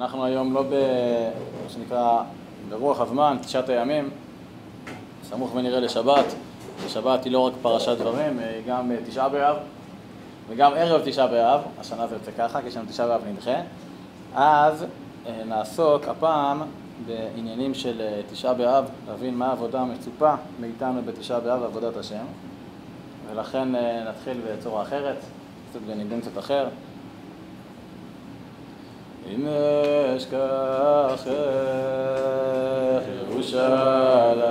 אנחנו היום לא ב... מה שנקרא, ברוח הזמן, תשעת הימים, סמוך ונראה לשבת. שבת היא לא רק פרשת דברים, היא גם תשעה באב וגם ערב תשעה באב, השנה זה יוצא ככה, כי יש לנו תשעה באב נדחה. אז אה, נעסוק הפעם בעניינים של אה, תשעה באב, להבין מה העבודה המצופה מאיתנו בתשעה באב, עבודת השם. ולכן אה, נתחיל בצורה אחרת, קצת בניגון קצת אחר. אם אשכח ירושלים,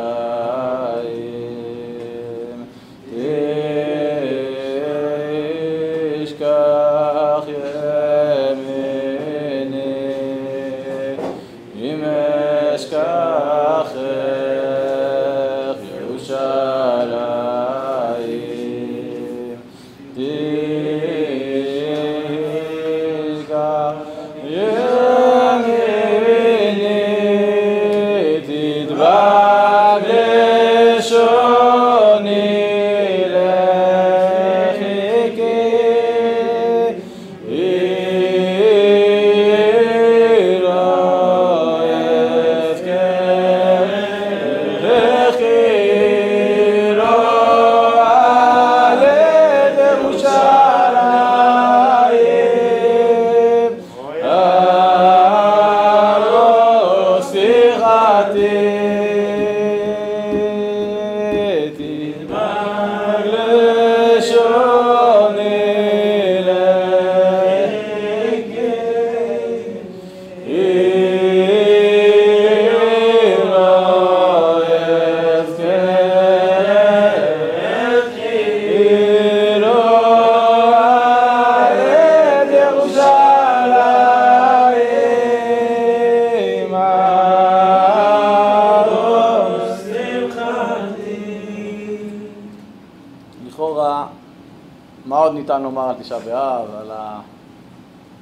תשעה באב, על, ה...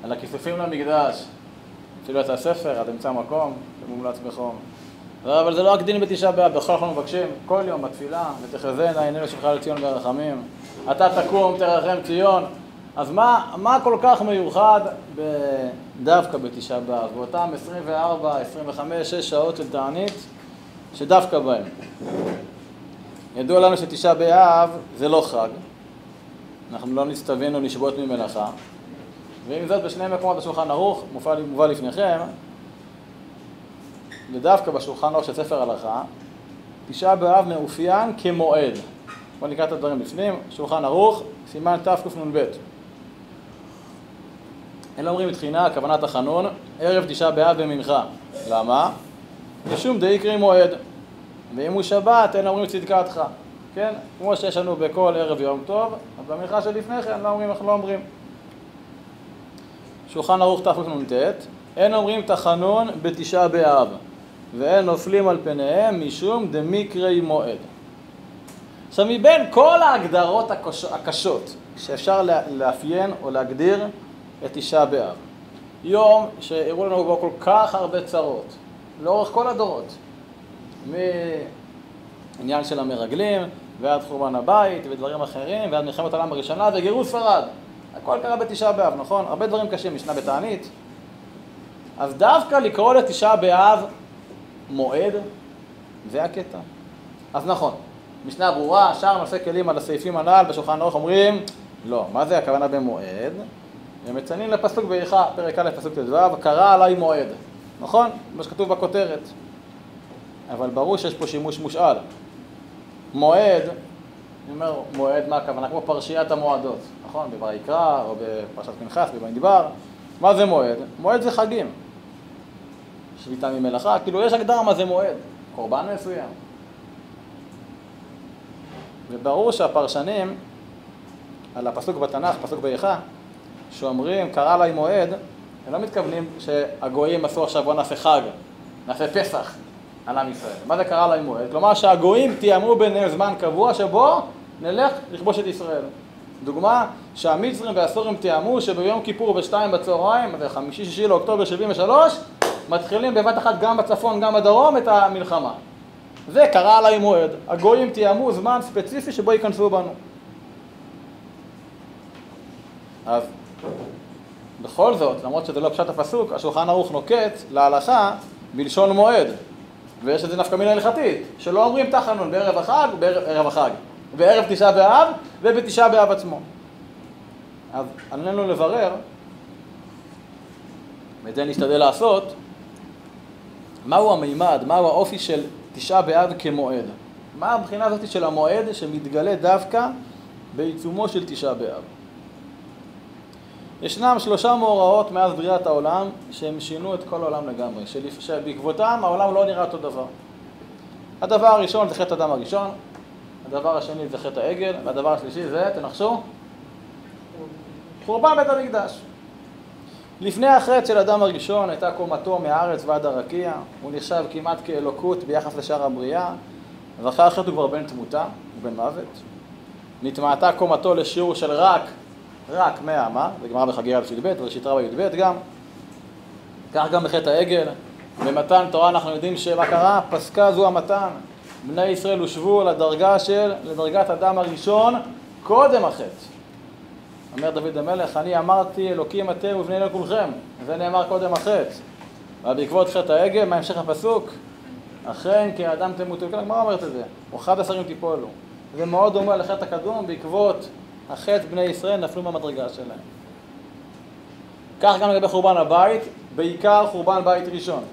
על הכיסופים למקדש? אפילו יצא ספר, עד אמצע מקום, שמומלץ בחום. אבל זה לא רק דין בתשעה באב, בכל אנחנו מבקשים, כל יום בתפילה, ותחזינה עינינו שלך לציון ברחמים. אתה תקום, תרחם ציון. אז מה, מה כל כך מיוחד ב- דווקא בתשעה באב, באותם 24, 25, 6 שעות של תענית, שדווקא בהם? ידוע לנו שתשעה באב זה לא חג, אנחנו לא נצטווינו לשבות ממלאכה, ועם זאת בשני מקומות בשולחן ערוך, מובא, מובא לפניכם, ודווקא בשולחן ערוך של ספר הלכה, תשעה באב מאופיין כמועד. בואו נקרא את הדברים בפנים, שולחן ערוך, סימן תקנ"ב. אלה אומרים בתחינה, כוונת החנון, ערב תשעה באב במנחה. למה? משום דאיקרי מועד. ואם הוא שבת, אין אומרים צדקתך. כן? כמו שיש לנו בכל ערב יום טוב, אז במנחה שלפני כן לא אומרים, אנחנו לא אומרים. שולחן ערוך תקנ"ט, אין אומרים תחנון בתשעה באב, ואין נופלים על פניהם משום דמיקרי מועד. עכשיו, מבין כל ההגדרות הקוש... הקשות שאפשר לה... לאפיין או להגדיר את תשעה באב, יום שהראו לנו בו כל כך הרבה צרות, לאורך כל הדורות, מעניין של המרגלים, ועד חורבן הבית ודברים אחרים, ועד מלחמת העולם הראשונה וגירוש ספרד. הכל קרה בתשעה באב, נכון? הרבה דברים קשים, משנה בתענית. אז דווקא לקרוא לתשעה באב מועד, זה הקטע. אז נכון, משנה ברורה, שאר נושא כלים על הסעיפים הנ"ל בשולחן ערוך אומרים, לא, מה זה הכוונה במועד? הם מציינים לפסוק באיכה, פרק א', פסוק ט"ו, קרא עליי מועד, נכון? מה שכתוב בכותרת. אבל ברור שיש פה שימוש מושאל. מועד, אני אומר מועד, מה הכוונה? כמו פרשיית המועדות, נכון? בויקרא או בפרשת פנחס, במדבר. מה זה מועד? מועד זה חגים. שביתה ממלאכה, כאילו יש הגדרה מה זה מועד, קורבן מסוים. וברור שהפרשנים על הפסוק בתנ"ך, פסוק באיכה, שאומרים קרא עליי מועד, הם לא מתכוונים שהגויים עשו עכשיו בוא נעשה חג, נעשה פסח על עם ישראל. מה זה קרא עליי מועד? כלומר שהגויים תיאמו ביניהם זמן קבוע שבו נלך לכבוש את ישראל. דוגמה, שהמצרים והסורים תיאמו שביום כיפור בשתיים בצהריים, חמישי שישי לאוקטובר 73, מתחילים בבת אחת גם בצפון גם בדרום את המלחמה. זה קרה עליי מועד. הגויים תיאמו זמן ספציפי שבו ייכנסו בנו. אז בכל זאת, למרות שזה לא פשט הפסוק, השולחן ערוך נוקט להלכה בלשון מועד. ויש לזה נפקא מינה הלכתית, שלא אומרים תחנון בערב החג, בערב החג, בערב תשעה באב ובתשעה באב עצמו. אז עלינו לברר, ואת זה נשתדל לעשות, מהו המימד, מהו האופי של תשעה באב כמועד. מה הבחינה הזאת של המועד שמתגלה דווקא בעיצומו של תשעה באב. ישנם שלושה מאורעות מאז בריאת העולם שהם שינו את כל העולם לגמרי, שבעקבותם העולם לא נראה אותו דבר. הדבר הראשון זה חטא הדם הראשון, הדבר השני זה חטא העגל, והדבר השלישי זה, תנחשו, חורבן בית המקדש. לפני החטא של אדם הראשון הייתה קומתו מהארץ ועד הרקיע, הוא נחשב כמעט כאלוקות ביחס לשאר הבריאה, ואחרי החטא הוא כבר בן תמותה, הוא בן מוות. נטמעתה קומתו לשיעור של רק, רק מאה אמה, זה גמרא בחגיגה בי"ב, וראשית רבה י"ב גם. כך גם בחטא העגל. במתן תורה אנחנו יודעים שמה קרה? פסקה זו המתן. בני ישראל הושבו לדרגה של, לדרגת אדם הראשון קודם החטא. אומר דוד המלך, אני אמרתי אלוקים אתם ובני אלה כולכם. זה נאמר קודם החטא. ובעקבות חטא העגל, מה המשך הפסוק? אכן כי האדם תמותו, כן, הגמרא אומרת את זה, או אחד עשרים תיפולו. זה מאוד דומה לחטא הקדום, בעקבות החטא בני ישראל נפלו מהמדרגה שלהם. כך גם לגבי חורבן הבית, בעיקר חורבן בית ראשון.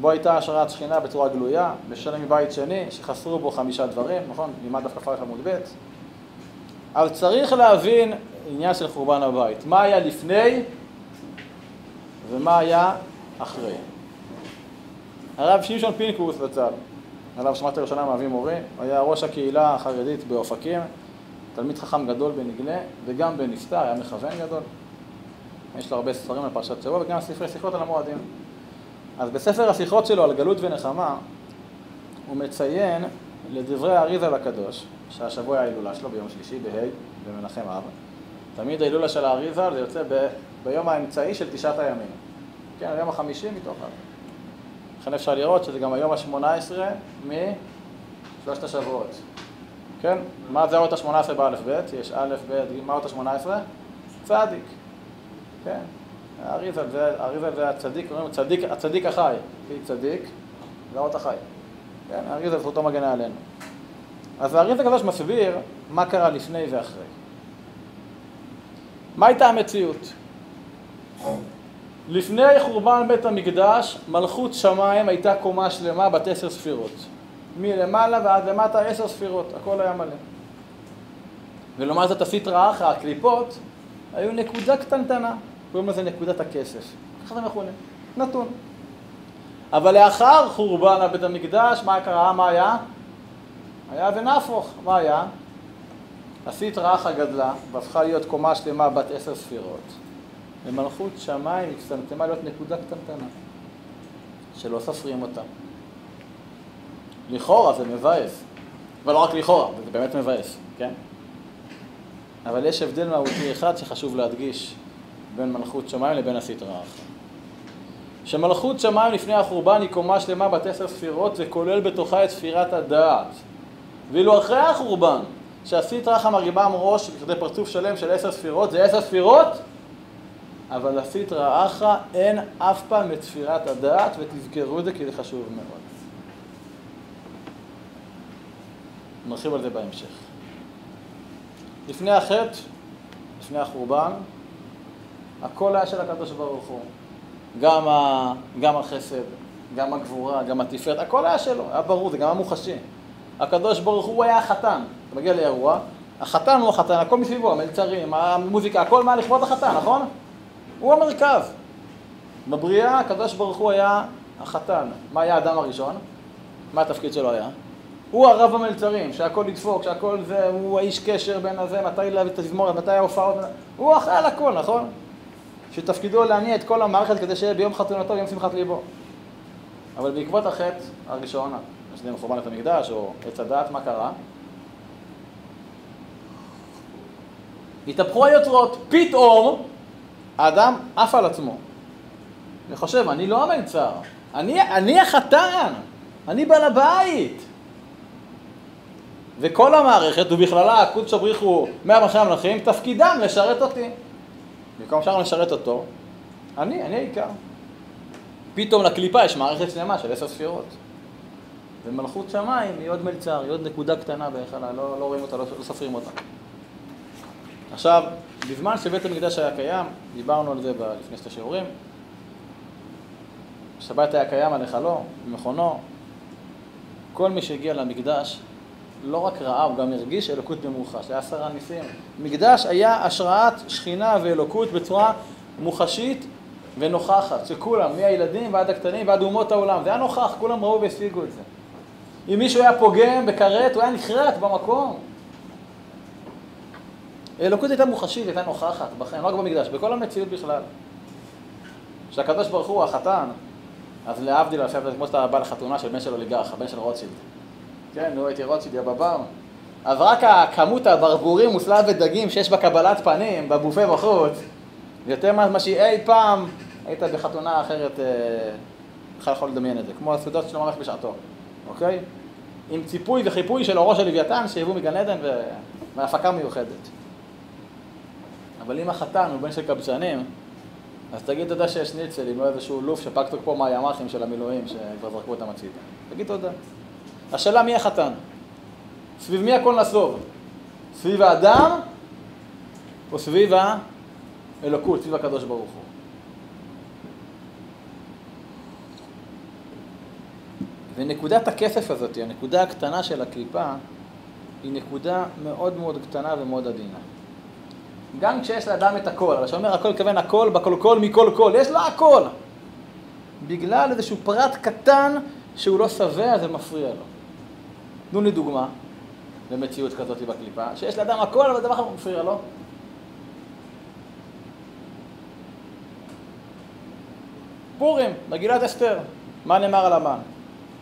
בו הייתה השערת שכינה בצורה גלויה, בשונה מבית שני, שחסרו בו חמישה דברים, נכון? לימד דף כ"א עמוד ב'. אבל צריך להבין עניין של חורבן הבית. מה היה לפני ומה היה אחרי. הרב שמשון פינקוס בצד, עליו שמעתי ראשונה מאבי מורה, היה ראש הקהילה החרדית באופקים, תלמיד חכם גדול בנגלה וגם בנסתר, היה מכוון גדול. יש לו הרבה ספרים על פרשת שבוע וגם ספרי שיחות על המועדים. אז בספר השיחות שלו על גלות ונחמה, הוא מציין לדברי האריזה לקדוש, שהשבוע ההילולה שלו ביום שלישי בה' במנחם אב. תמיד ההילולה של האריזה זה יוצא ב, ביום האמצעי של תשעת הימים. כן, היום החמישי מתוך אב. לכן אפשר לראות שזה גם היום השמונה עשרה משלושת השבועות. כן? מה זה האות השמונה עשרה באלף בית? יש א', ב', מה האות השמונה עשרה? צדיק. כן? האריזה זה, הצדיק, קוראים צדיק, הצדיק החי. כי צדיק זה האות החי. כן? האריזה זכותו מגנה עלינו. אז האריזה הקדוש מסביר מה קרה לפני ואחרי. מה הייתה המציאות? לפני חורבן בית המקדש, מלכות שמיים הייתה קומה שלמה בת עשר ספירות. מלמעלה ועד למטה עשר ספירות, הכל היה מלא. ולעומת זאת הסטרא אחרא, הקליפות, היו נקודה קטנטנה, קוראים לזה נקודת הכסף. ככה זה מכונה, נתון. אבל לאחר חורבן בית המקדש, מה קרה? מה היה? היה ונהפוך. מה היה? הסטרא אחרא גדלה והפכה להיות קומה שלמה בת עשר ספירות. ומלכות שמיים הצטמצמה להיות נקודה קטנטנה, שלא סופרים אותה. לכאורה זה מבאס, אבל לא רק לכאורה, זה באמת מבאס, כן? אבל יש הבדל מהותי אחד שחשוב להדגיש בין מלכות שמיים לבין הסטרא אחרא. שמלכות שמיים לפני החורבן היא קומה שלמה בת עשר ספירות, זה כולל בתוכה את ספירת הדעת. ואילו אחרי החורבן, שהסטרא אחרא מרימה ראש לכדי פרצוף שלם של עשר ספירות, זה עשר ספירות אבל לסטרא אחרא אין אף פעם את ספירת הדעת, ותזכרו את זה כי זה חשוב מאוד. נרחיב על זה בהמשך. לפני החטא, לפני החורבן, הכל היה של הקדוש ברוך הוא. גם, ה, גם החסד, גם הגבורה, גם התפארת, הכל היה שלו, היה ברור, זה גם היה מוחשי. הקדוש ברוך הוא היה החתן. אתה מגיע לאירוע, החתן הוא החתן, הכל מסביבו, המלצרים, המוזיקה, הכל מה לכבוד החתן, נכון? הוא המרכז. בבריאה הקדוש ברוך הוא היה החתן. מה היה האדם הראשון? מה התפקיד שלו היה? הוא הרב המלצרים, שהכל ידפוק, שהכל זה, הוא האיש קשר בין הזה, מתי להביא את התזמורת, מתי ההופעות, הוא אחראי על הכל, נכון? שתפקידו להניע את כל המערכת כדי שיהיה ביום חתונתו ויום שמחת ליבו. אבל בעקבות החטא הראשון, שזה מחורבן את המקדש, או עץ הדעת, מה קרה? התהפכו היוצרות, פתאום האדם עף על עצמו. וחושב, אני לא המלצר, אני, אני החתן, אני בעל הבית. וכל המערכת, ובכללה הקודש הבריחו מהמלכי המלכים, תפקידם לשרת אותי. במקום שאנחנו נשרת אותו, אני, אני העיקר. פתאום לקליפה יש מערכת שלמה של עשר ספירות. ומלכות שמיים היא עוד מלצר, היא עוד נקודה קטנה בהיכלה, לא, לא רואים אותה, לא, לא סופרים אותה. עכשיו, בזמן שבית המקדש היה קיים, דיברנו על זה לפני שתי שיעורים, שבת היה קיים על היכלו, במכונו, כל מי שהגיע למקדש לא רק ראה, הוא גם הרגיש אלוקות במוחש, היה עשרה ניסים. מקדש היה השראת שכינה ואלוקות בצורה מוחשית ונוכחת, שכולם, מהילדים ועד הקטנים ועד אומות העולם, זה היה נוכח, כולם ראו והשיגו את זה. אם מישהו היה פוגם בכרת, הוא היה נחרט במקום. אלוקות הייתה מוחשית, הייתה נוכחת בחיים, לא רק במקדש, בכל המציאות בכלל. כשהקדוש ברוך הוא החתן, אז להבדיל, כמו שאתה בא לחתונה של בן של אוליגרך, הבן של רוטשילד. כן, נו, הייתי רוטשילד, יא בבר. אז רק הכמות הברבורים, מוסלב ודגים שיש בקבלת פנים, בבופה בחוץ, יותר ממה שאי פעם היית בחתונה אחרת, בכלל אה, יכול לדמיין את זה, כמו הסעודות שלו ממש בשעתו, אוקיי? עם ציפוי וחיפוי של אורו של לוויתן שהביאו מגן עדן והפקה מיוחדת. אבל אם החתן הוא בן של קבצנים, אז תגיד תודה שיש ניצל, אם לא איזשהו לוף שפג תוקפו מהימ"חים של המילואים שכבר זרקו אותם הצידה. תגיד תודה. השאלה מי החתן? סביב מי הכל נסוב? סביב האדם או סביב האלוקות, סביב הקדוש ברוך הוא? ונקודת הכסף הזאת, הנקודה הקטנה של הקליפה, היא נקודה מאוד מאוד קטנה ומאוד עדינה. גם כשיש לאדם את הכל, אבל שאומר הכל כוון הכל, בכל כל מכל כל, יש לו הכל. בגלל איזשהו פרט קטן שהוא לא שבע, זה מפריע לו. תנו לי דוגמה במציאות כזאת בקליפה, שיש לאדם הכל, אבל דבר אחד מפריע לו. פורים, מגילת אסתר, מה נאמר על המן?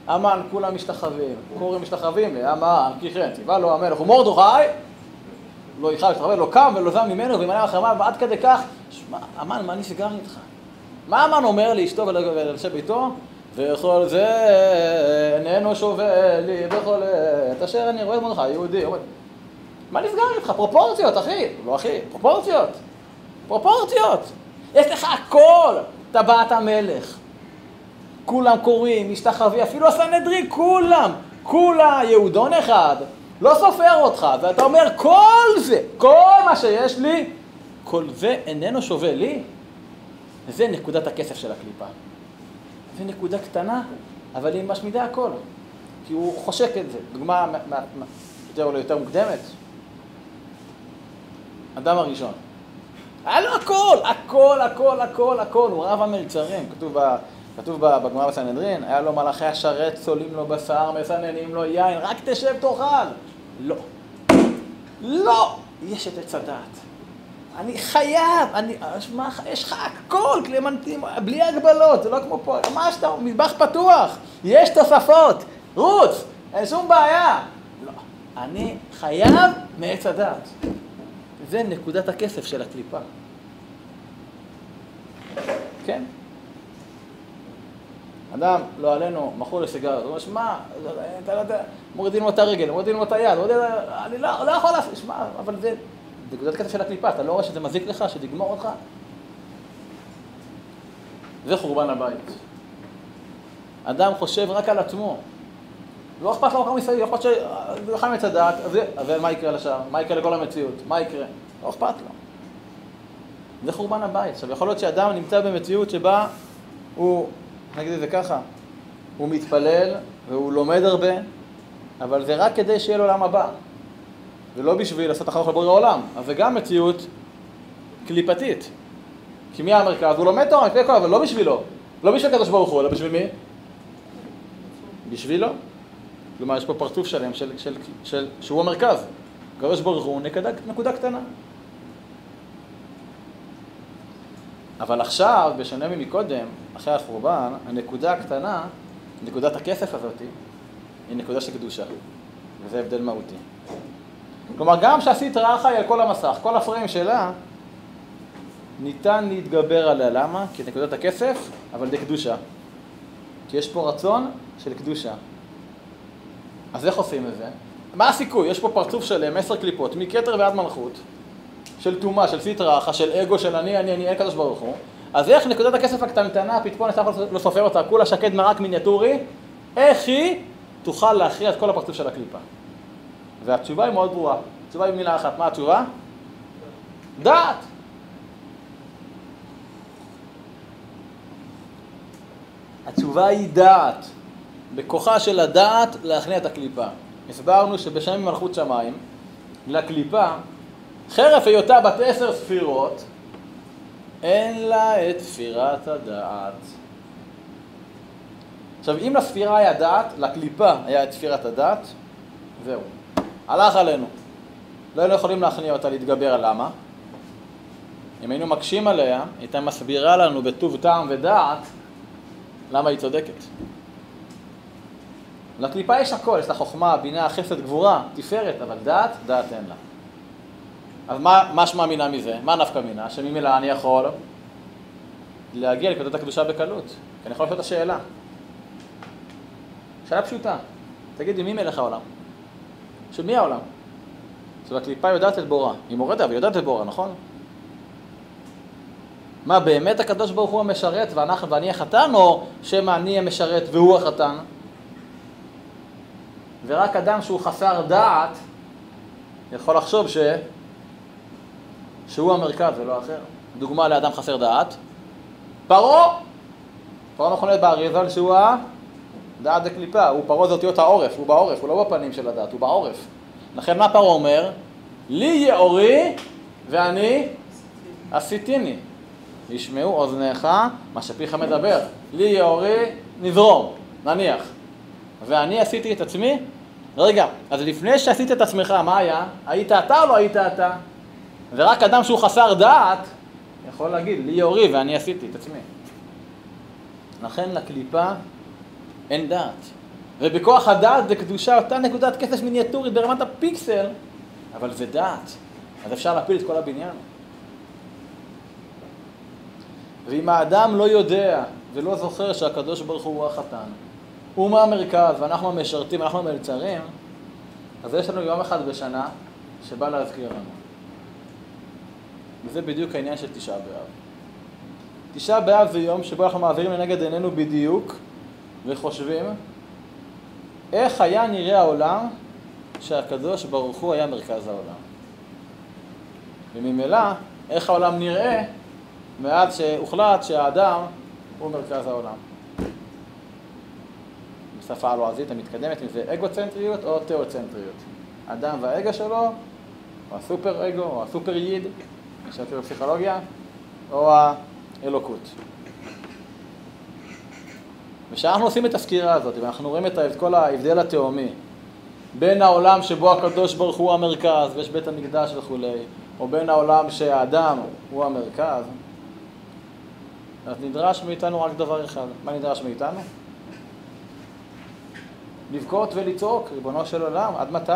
המן כולם משתחווים, קוראים משתחווים להמן, כי כן, ציווה לו המלך ומרדכי לא יכל להשתחווה, לא קם ולא זם ממנו וימנע אחריו, ועד כדי כך, שמע, המן, מה נסגר איתך? מה המן אומר לאשתו ולאנשי ביתו? וכל זה איננו שווה לי בכל עת אשר אני רואה מרדכי יהודי. מה נסגר איתך? פרופורציות, אחי. לא אחי, פרופורציות. פרופורציות. יש לך הכל, טבעת המלך. כולם קוראים, משתחווים, אפילו הסנהדרין, כולם, כולה יהודון אחד, לא סופר אותך, ואתה אומר, כל זה, כל מה שיש לי, כל זה איננו שווה לי. וזה נקודת הכסף של הקליפה. זה נקודה קטנה, אבל היא משמידה הכל, כי הוא חושק את זה. דוגמה יותר או יותר מוקדמת, אדם הראשון. היה לו הכל, הכל, הכל, הכל, הכל, הוא רב המלצרים, כתוב, כתוב בגמרא בסנהדרין, היה לו מלאכי השרת, צולים לו בשר, מסננים לו יין, רק תשב תאכל. לא. לא! יש את עץ הדעת. אני חייב, אני, מה, יש לך הכל, קלמנטים, בלי הגבלות, זה לא כמו פה, מה שאתה, מטבח פתוח, יש תוספות, רוץ, אין שום בעיה. לא, אני חייב מעץ הדעת. זה נקודת הכסף של הקליפה. כן? אדם, לא עלינו, מכור לסיגריות, הוא אומר, שמע, אתה לא יודע, מורידים לו את הרגל, מורידים לו את היד, אני לא, לא יכול לעשות, שמע, אבל זה נקודת כסף של הקליפה, אתה לא רואה שזה מזיק לך, שתגמור אותך? זה חורבן הבית. אדם חושב רק על עצמו. לא אכפת לו כמה מסביב, לא אכפת שהוא יאכל מעץ הדעת, אז מה יקרה לשאר? מה יקרה לכל המציאות? מה יקרה? לא אכפת לו. זה חורבן הבית. עכשיו, יכול להיות שאדם נמצא במציאות שבה הוא, נגיד את זה ככה, הוא מתפלל והוא לומד הרבה, אבל זה רק כדי שיהיה לו עולם הבא. ולא בשביל לעשות אחר לבורא העולם. אז זה גם מציאות קליפתית. כי מי המרכז? הוא לומד תורה אבל לא בשבילו. לא בשביל הקדוש ברוך הוא, אלא בשביל מי? בשבילו. כלומר, יש פה פרצוף שלם של, של, של, שהוא המרכז. הקדוש ברוך הוא נקודה, נקודה קטנה. אבל עכשיו, בשונה ממקודם, אחרי החורבן, הנקודה הקטנה, נקודת הכסף הזאת, היא נקודה של קדושה. וזה הבדל מהותי. כלומר, גם שעשית רחה על כל המסך, כל הפריים שלה, ניתן להתגבר עליה. למה? כי נקודת הכסף, אבל זה קדושה. כי יש פה רצון של קדושה. אז איך עושים את זה? מה הסיכוי? יש פה פרצוף שלם, עשר קליפות, מכתר ועד מלכות, של טומאה, של סטרא של אגו, של אני, אני, אני, אין קדוש ברוך הוא, אז איך נקודת הכסף הקטנטנה, אתה יכול לא סופר אותה, כולה שקד מרק מיניאטורי, איך היא תוכל להכריע את כל הפרצוף של הקליפה? והתשובה היא מאוד ברורה. התשובה היא מילה אחת. מה התשובה? דעת. התשובה היא דעת. בכוחה של הדעת להכניע את הקליפה. הסברנו שבשם מלכות שמיים, לקליפה, חרף היותה בת עשר ספירות, אין לה את ספירת הדעת. עכשיו, אם לספירה היה דעת, לקליפה היה את ספירת הדעת, זהו. הלך עלינו. לא היינו יכולים להכניע אותה להתגבר למה. אם היינו מקשים עליה, היא הייתה מסבירה לנו בטוב טעם ודעת למה היא צודקת. לקליפה יש הכל, יש לה חוכמה, בינה, חסד, גבורה, תפארת, אבל דעת, דעת אין לה. אז מה, מה שמע מינה מזה? מה נפקא מינה? שממילא אני יכול להגיע לנקודת הקדושה בקלות. כי אני יכול לשאול את השאלה. שאלה פשוטה. תגידי, מי מלך העולם? של מי העולם? עכשיו הקליפה יודעת את בורה. היא היא יודעת את בורה, נכון? מה, באמת הקדוש ברוך הוא המשרת ואנחנו, ואני החתן, או שמא אני המשרת והוא החתן? ורק אדם שהוא חסר דעת יכול לחשוב ש... שהוא המרכז ולא אחר. דוגמה לאדם חסר דעת, פרעה! פרעה להיות באריזל שהוא הדעת דקליפה, הוא פרעה זה אותיות העורף, הוא בעורף, הוא לא בפנים של הדעת, הוא בעורף. לכן מה פרעה אומר? לי יאורי ואני עשיתיני. ישמעו אוזניך מה שפיך מדבר. לי יאורי נזרום, נניח. ואני עשיתי את עצמי? רגע, אז לפני שעשית את עצמך, מה היה? היית אתה או לא היית אתה? ורק אדם שהוא חסר דעת יכול להגיד, לי יאורי ואני עשיתי את עצמי. לכן לקליפה אין דעת. ובכוח הדעת זה קדושה, אותה נקודת כסף מיניאטורית ברמת הפיקסל, אבל זה דעת. אז אפשר להפיל את כל הבניין. ואם האדם לא יודע ולא זוכר שהקדוש ברוך הוא החתן, הוא מהמרכז ואנחנו המשרתים, אנחנו המלצרים, אז יש לנו יום אחד בשנה שבא להזכיר לנו. וזה בדיוק העניין של תשעה באב. תשעה באב זה יום שבו אנחנו מעבירים לנגד עינינו בדיוק וחושבים איך היה נראה העולם שהקדוש ברוך הוא היה מרכז העולם. וממילא, איך העולם נראה מאז שהוחלט שהאדם הוא מרכז העולם. בשפה הלועזית המתקדמת, אם זה אגוצנטריות או תיאוצנטריות. אדם והאגו שלו, או הסופר אגו, או הסופר ייד, שאתם בפסיכולוגיה, או האלוקות. וכשאנחנו עושים את הסקירה הזאת, ואנחנו רואים את כל ההבדל התהומי בין העולם שבו הקדוש ברוך הוא המרכז ויש בית המקדש וכולי, או בין העולם שהאדם הוא המרכז, אז נדרש מאיתנו רק דבר אחד. מה נדרש מאיתנו? לבכות ולצעוק, ריבונו של עולם, עד מתי?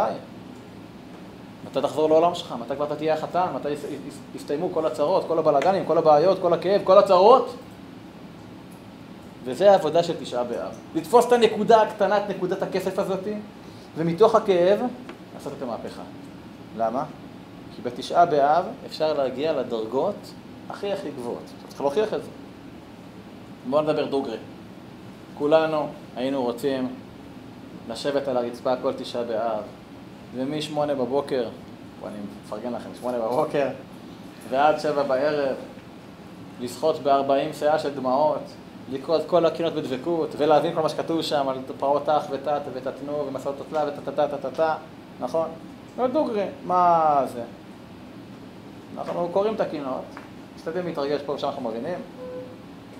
מתי תחזור לעולם שלך? מתי כבר אתה תהיה החתן? מתי יסתיימו כל הצרות, כל הבלאגנים, כל הבעיות, כל הכאב, כל הצרות? וזה העבודה של תשעה באב. לתפוס את הנקודה הקטנה, את נקודת הכסף הזאתי, ומתוך הכאב לעשות את המהפכה. למה? כי בתשעה באב אפשר להגיע לדרגות הכי הכי גבוהות. צריך להוכיח את זה. בואו נדבר דוגרי. כולנו היינו רוצים לשבת על הרצפה כל תשעה באב, ומשמונה בבוקר, פה אני מפרגן לכם, שמונה בבוקר, ועד שבע בערב, לשחות בארבעים שאה של דמעות, לקרוא את כל הקינות בדבקות, ולהבין כל מה שכתוב שם על פרעות תח ותת ותתנו ומסעות תתלה ותתתתתתתה, נכון? לא?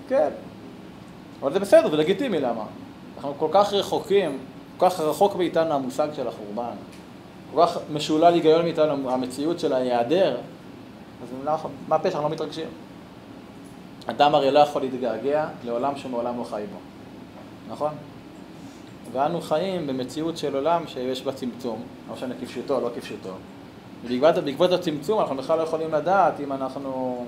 כן. של של. אדם הרי לא יכול להתגעגע לעולם שמעולם לא חי בו, נכון? ואנו חיים במציאות של עולם שיש בה צמצום, לא משנה כפשוטו או לא כפשוטו. ובעקבות הצמצום אנחנו בכלל לא יכולים לדעת אם אנחנו...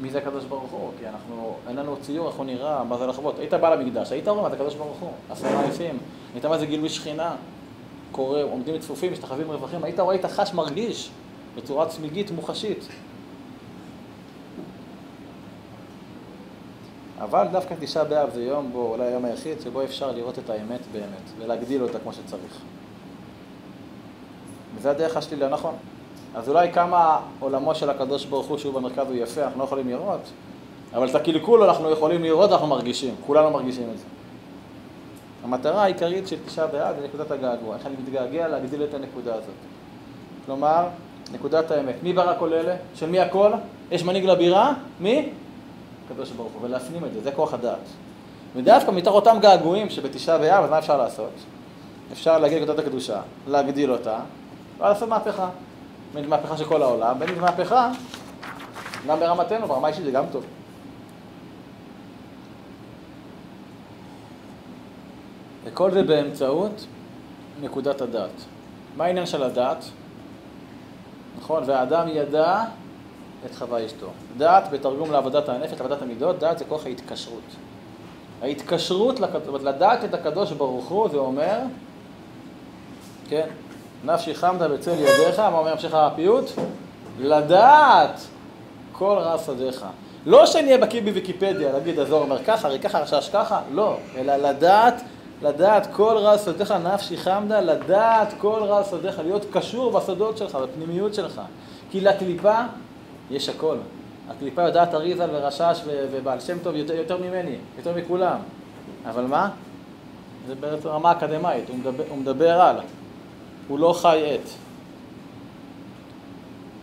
מי זה הקדוש ברוך הוא? כי אנחנו, אין לנו ציור, איך הוא נראה, מה זה לחוות. היית בא למקדש, היית רואה מה זה הקדוש ברוך הוא, עשרה יפים, היית מה זה גילוי שכינה, קורא, עומדים צפופים, משתחווים רווחים, היית רואה, היית חש, מרגיש בצורה צמיגית מוחשית. אבל דווקא תשעה באב זה יום בו, אולי היום היחיד, שבו אפשר לראות את האמת באמת, ולהגדיל אותה כמו שצריך. וזה הדרך השלילה, נכון. אז אולי כמה עולמו של הקדוש ברוך הוא שהוא במרכז הוא יפה, אנחנו לא יכולים לראות, אבל את הקלקול אנחנו יכולים לראות, אנחנו מרגישים, כולנו מרגישים את זה. המטרה העיקרית של תשעה באב זה נקודת הגעגוע, איך אני מתגעגע להגדיל את הנקודה הזאת. כלומר, נקודת האמת. מי ברא כל אלה? של מי הכל? יש מנהיג לבירה? מי? הקדוש ברוך הוא, ולהפנים את זה, זה כוח הדעת. ודווקא מתוך אותם געגועים שבתשעה באב, אז מה אפשר לעשות? אפשר להגיע לנקודת הקדושה, להגדיל אותה, ולעשות מהפכה. בין מהפכה של כל העולם, בין מהפכה, גם ברמתנו, ברמה אישית זה גם טוב. וכל זה באמצעות נקודת הדעת. מה העניין של הדעת? נכון, והאדם ידע את חווה אשתו. דעת בתרגום לעבודת הנפש, לעבודת המידות, דעת זה כוח ההתקשרות. ההתקשרות, לדעת את הקדוש ברוך הוא, זה אומר, כן, נפשי חמדה בצל ידיך, מה אומר המשך הפיוט? לדעת כל רע שדיך. לא שאני אהיה בקיא בוויקיפדיה, להגיד הזוהר אומר ככה, הרי ככה, רשש ככה, לא, אלא לדעת, לדעת כל רע שדיך, נפשי חמדה, לדעת כל רע שדיך, להיות קשור בסודות שלך, בפנימיות שלך. כי לקליפה יש הכל. הקליפה יודעת אריזל ורשש ובעל שם טוב יותר, יותר ממני, יותר מכולם. אבל מה? זה ברמה אקדמאית, הוא מדבר, הוא מדבר על. הוא לא חי עת.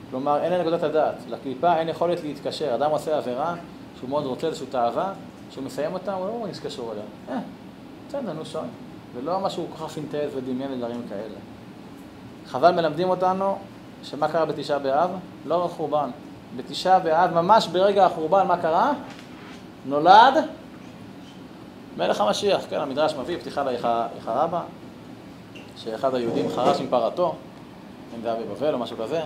כלומר, אין לנקודת הדעת. לקליפה אין יכולת להתקשר. אדם עושה עבירה שהוא מאוד רוצה איזושהי תאווה, כשהוא מסיים אותה, הוא לא מרגיש קשור אליה. אה, בסדר, נו שוי. זה לא משהו כל כך פינטז ודמיין לדברים כאלה. חבל מלמדים אותנו שמה קרה בתשעה באב? לא רק חורבן. בתשעה באב, ממש ברגע החורבן, מה קרה? נולד מלך המשיח. כן, המדרש מביא פתיחה להיכה רבה, שאחד היהודים חרש עם פרתו, אם זה היה בבבל או משהו כזה,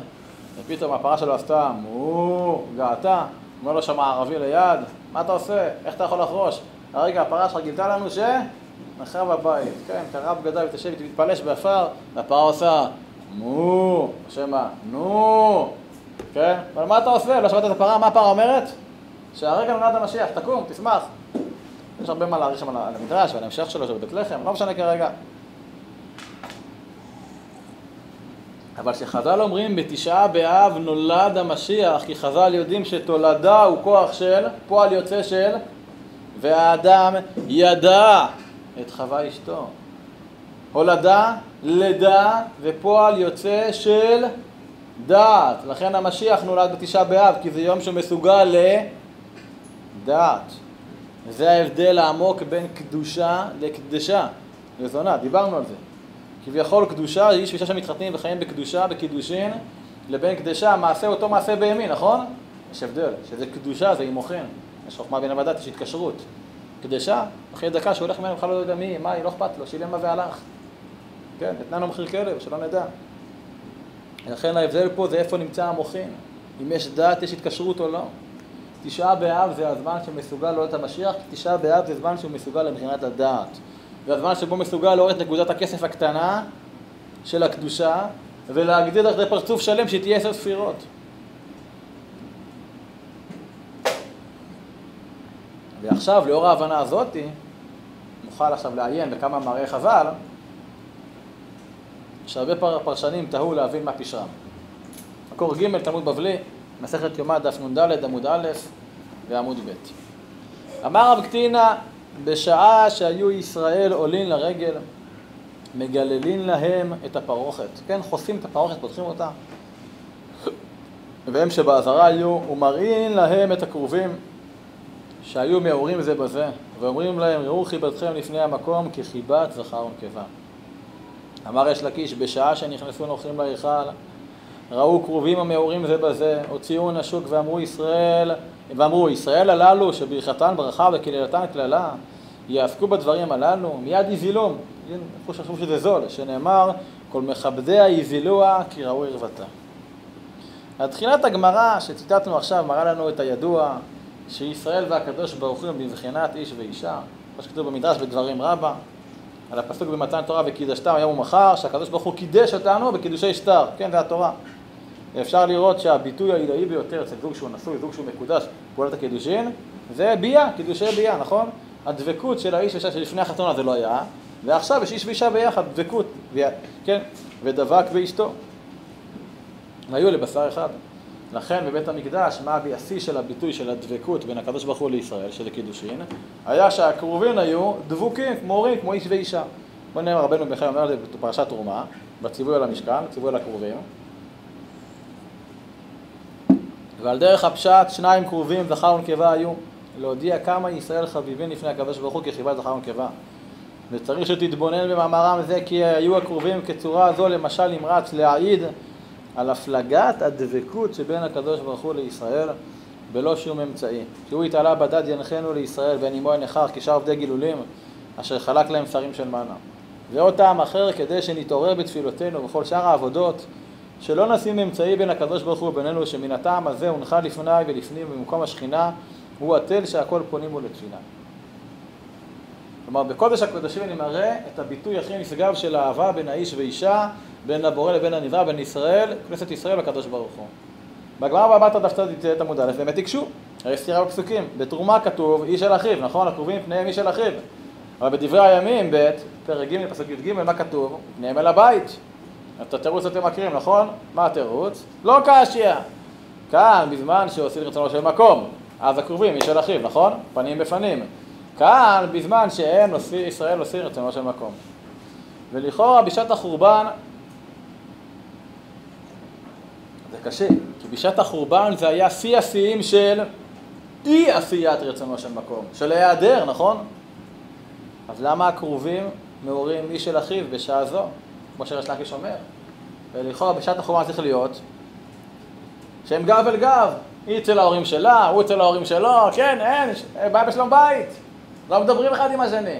ופתאום הפרה שלו עשתה מו, געתה, אומר לו שם הערבי ליד, מה אתה עושה? איך אתה יכול לחרוש? הרגע הפרה שלך גילתה לנו שנחרב הבית, כן, קרע בגד ותשב ותתפלש באפר, והפרה עושה מו, שמה, נו, כן? אבל מה אתה עושה? לא שמעת את הפרה? מה הפרה אומרת? שהרגע נולד המשיח, תקום, תשמח. יש הרבה מה להעריך שם על המדרש ועל ההמשך שלו, של בית לחם, לא משנה כרגע. אבל כשחז"ל אומרים בתשעה באב נולד המשיח, כי חז"ל יודעים שתולדה הוא כוח של, פועל יוצא של, והאדם ידע את חווה אשתו. הולדה, לידה ופועל יוצא של דעת. לכן המשיח נולד בתשעה באב, כי זה יום שמסוגל לדעת. וזה ההבדל העמוק בין קדושה לקדשה, לזונה, דיברנו על זה. כביכול קדושה, איש ואישה שמתחתנים וחיים בקדושה, בקידושין, לבין קדשה, מעשה אותו מעשה בימין, נכון? יש הבדל, שזה קדושה, זה אימוכין. יש חוכמה בין המדת, יש התקשרות. קדשה, אחרי דקה שהוא הולך ממנו, בכלל לא יודע מי, מה, היא לא אכפת לו, שילם מה והלך. כן, נתנה מחיר כלב, שלא נדע. לכן ההבדל פה זה איפה נמצא המוחין. אם יש דת, יש התקשרות או לא. תשעה באב זה הזמן שמסוגל לראות את המשיח, כי תשעה באב זה זמן שהוא מסוגל לבחינת הדעת. זה הזמן שבו מסוגל לראות את נקודת הכסף הקטנה של הקדושה, ולהגדיל לך פרצוף שלם שהיא תהיה עשר ספירות. ועכשיו, לאור ההבנה הזאתי, נוכל עכשיו לעיין בכמה מראי חז"ל, שהרבה פרשנים תהו להבין מה פשרם. מקור ג' תלמוד בבלי, מסכת יומא דף נ"ד עמוד א' ועמוד ב'. אמר רב קטינה בשעה שהיו ישראל עולים לרגל, מגללין להם את הפרוכת, כן, חושפים את הפרוכת, פותחים אותה, והם שבעזרה היו, ומראים להם את הכרובים שהיו מעורים זה בזה, ואומרים להם, ראו חיבתכם לפני המקום כחיבת זכר ונקבה. אמר יש לקיש, בשעה שנכנסו נוכחים להיכל, ראו כרובים המעורים זה בזה, הוציאו נשוק ואמרו ישראל, ואמרו ישראל הללו שברכתן ברכה וקללתן קללה, יעסקו בדברים הללו, מיד יזילום, איפה שחשבו שזה זול, שנאמר כל מכבדיה יזילוה כי ראו ערוותה. אז תחילת הגמרא שציטטנו עכשיו מראה לנו את הידוע שישראל והקדוש ברוך הוא בבחינת איש ואישה, מה שכתוב במדרש בדברים רבה, על הפסוק במתן תורה וקידשתם היום ומחר, שהקדוש ברוך הוא קידש אותנו בקידושי שטר, כן, זה התורה. אפשר לראות שהביטוי העילאי ביותר אצל זוג שהוא נשוי, זוג שהוא מקודש, פעולת הקידושין, זה ביה, קידושי ביה, נכון? הדבקות של האיש ואישה שלפני החתונה זה לא היה, ועכשיו יש איש ואישה ביחד, דבקות, כן, ודבק באשתו. והיו לבשר אחד. לכן בבית המקדש, מה השיא של הביטוי של הדבקות בין הקדוש ברוך הוא לישראל, שזה קידושין, היה שהקרובים היו דבוקים, כמו הורים, כמו איש ואישה. בוא נראה, רבנו חיים אומר את זה בפרשת תרומה, בציווי על המשכן, ציווי על הקרובים. ועל דרך הפשט, שניים קרובים, זכר ונקבה היו, להודיע כמה ישראל חביבים לפני הקדוש ברוך הוא כחיבת זכר ונקבה. וצריך שתתבונן במאמרם זה כי היו הקרובים כצורה זו למשל נמרץ להעיד על הפלגת הדבקות שבין הקדוש ברוך הוא לישראל בלא שום אמצעי. שהוא התעלה בדד ינחנו לישראל ואין עמו נכר כשאר עובדי גילולים אשר חלק להם שרים של מנה. ועוד טעם אחר כדי שנתעורר בתפילותינו ובכל שאר העבודות שלא נשים אמצעי בין הקדוש ברוך הוא ובינינו שמן הטעם הזה הונחה לפני ולפנים במקום השכינה הוא התל שהכל פונים בו לתפילה. כלומר בקודש הקודשים אני מראה את הביטוי הכי נשגב של האהבה בין האיש ואישה בין הבורא לבין הנברא, בין ישראל, כנסת ישראל לקדוש ברוך הוא. בגמרא בבת דף צדיק עמוד א' באמת הקשו, הרי סתירה בפסוקים. בתרומה כתוב איש אל אחיו, נכון? הקרובים פניהם איש אל אחיו. אבל בדברי הימים, ב', פרק ג', פסוק י"ג, מה כתוב? פניהם אל הבית. את התירוץ אתם מכירים, נכון? מה התירוץ? לא קשיא. כאן, בזמן שעושים רצונו של מקום, אז הקרובים איש אל אחיו, נכון? פנים בפנים. כאן, בזמן שאין ישראל עושים רצונו של מקום. ולכאורה בשעת החורבן קשה, כי בשעת החורבן זה היה שיא השיאים של אי עשיית רצונו של מקום, של היעדר, נכון? אז למה הקרובים מעורים איש של אחיו בשעה זו, כמו שרש לקיש אומר? ולכאורה בשעת החורבן צריך להיות שהם גב אל גב, היא אצל ההורים שלה, הוא אצל ההורים שלו, כן, אין, בעיה בשלום בית, לא מדברים אחד עם השני.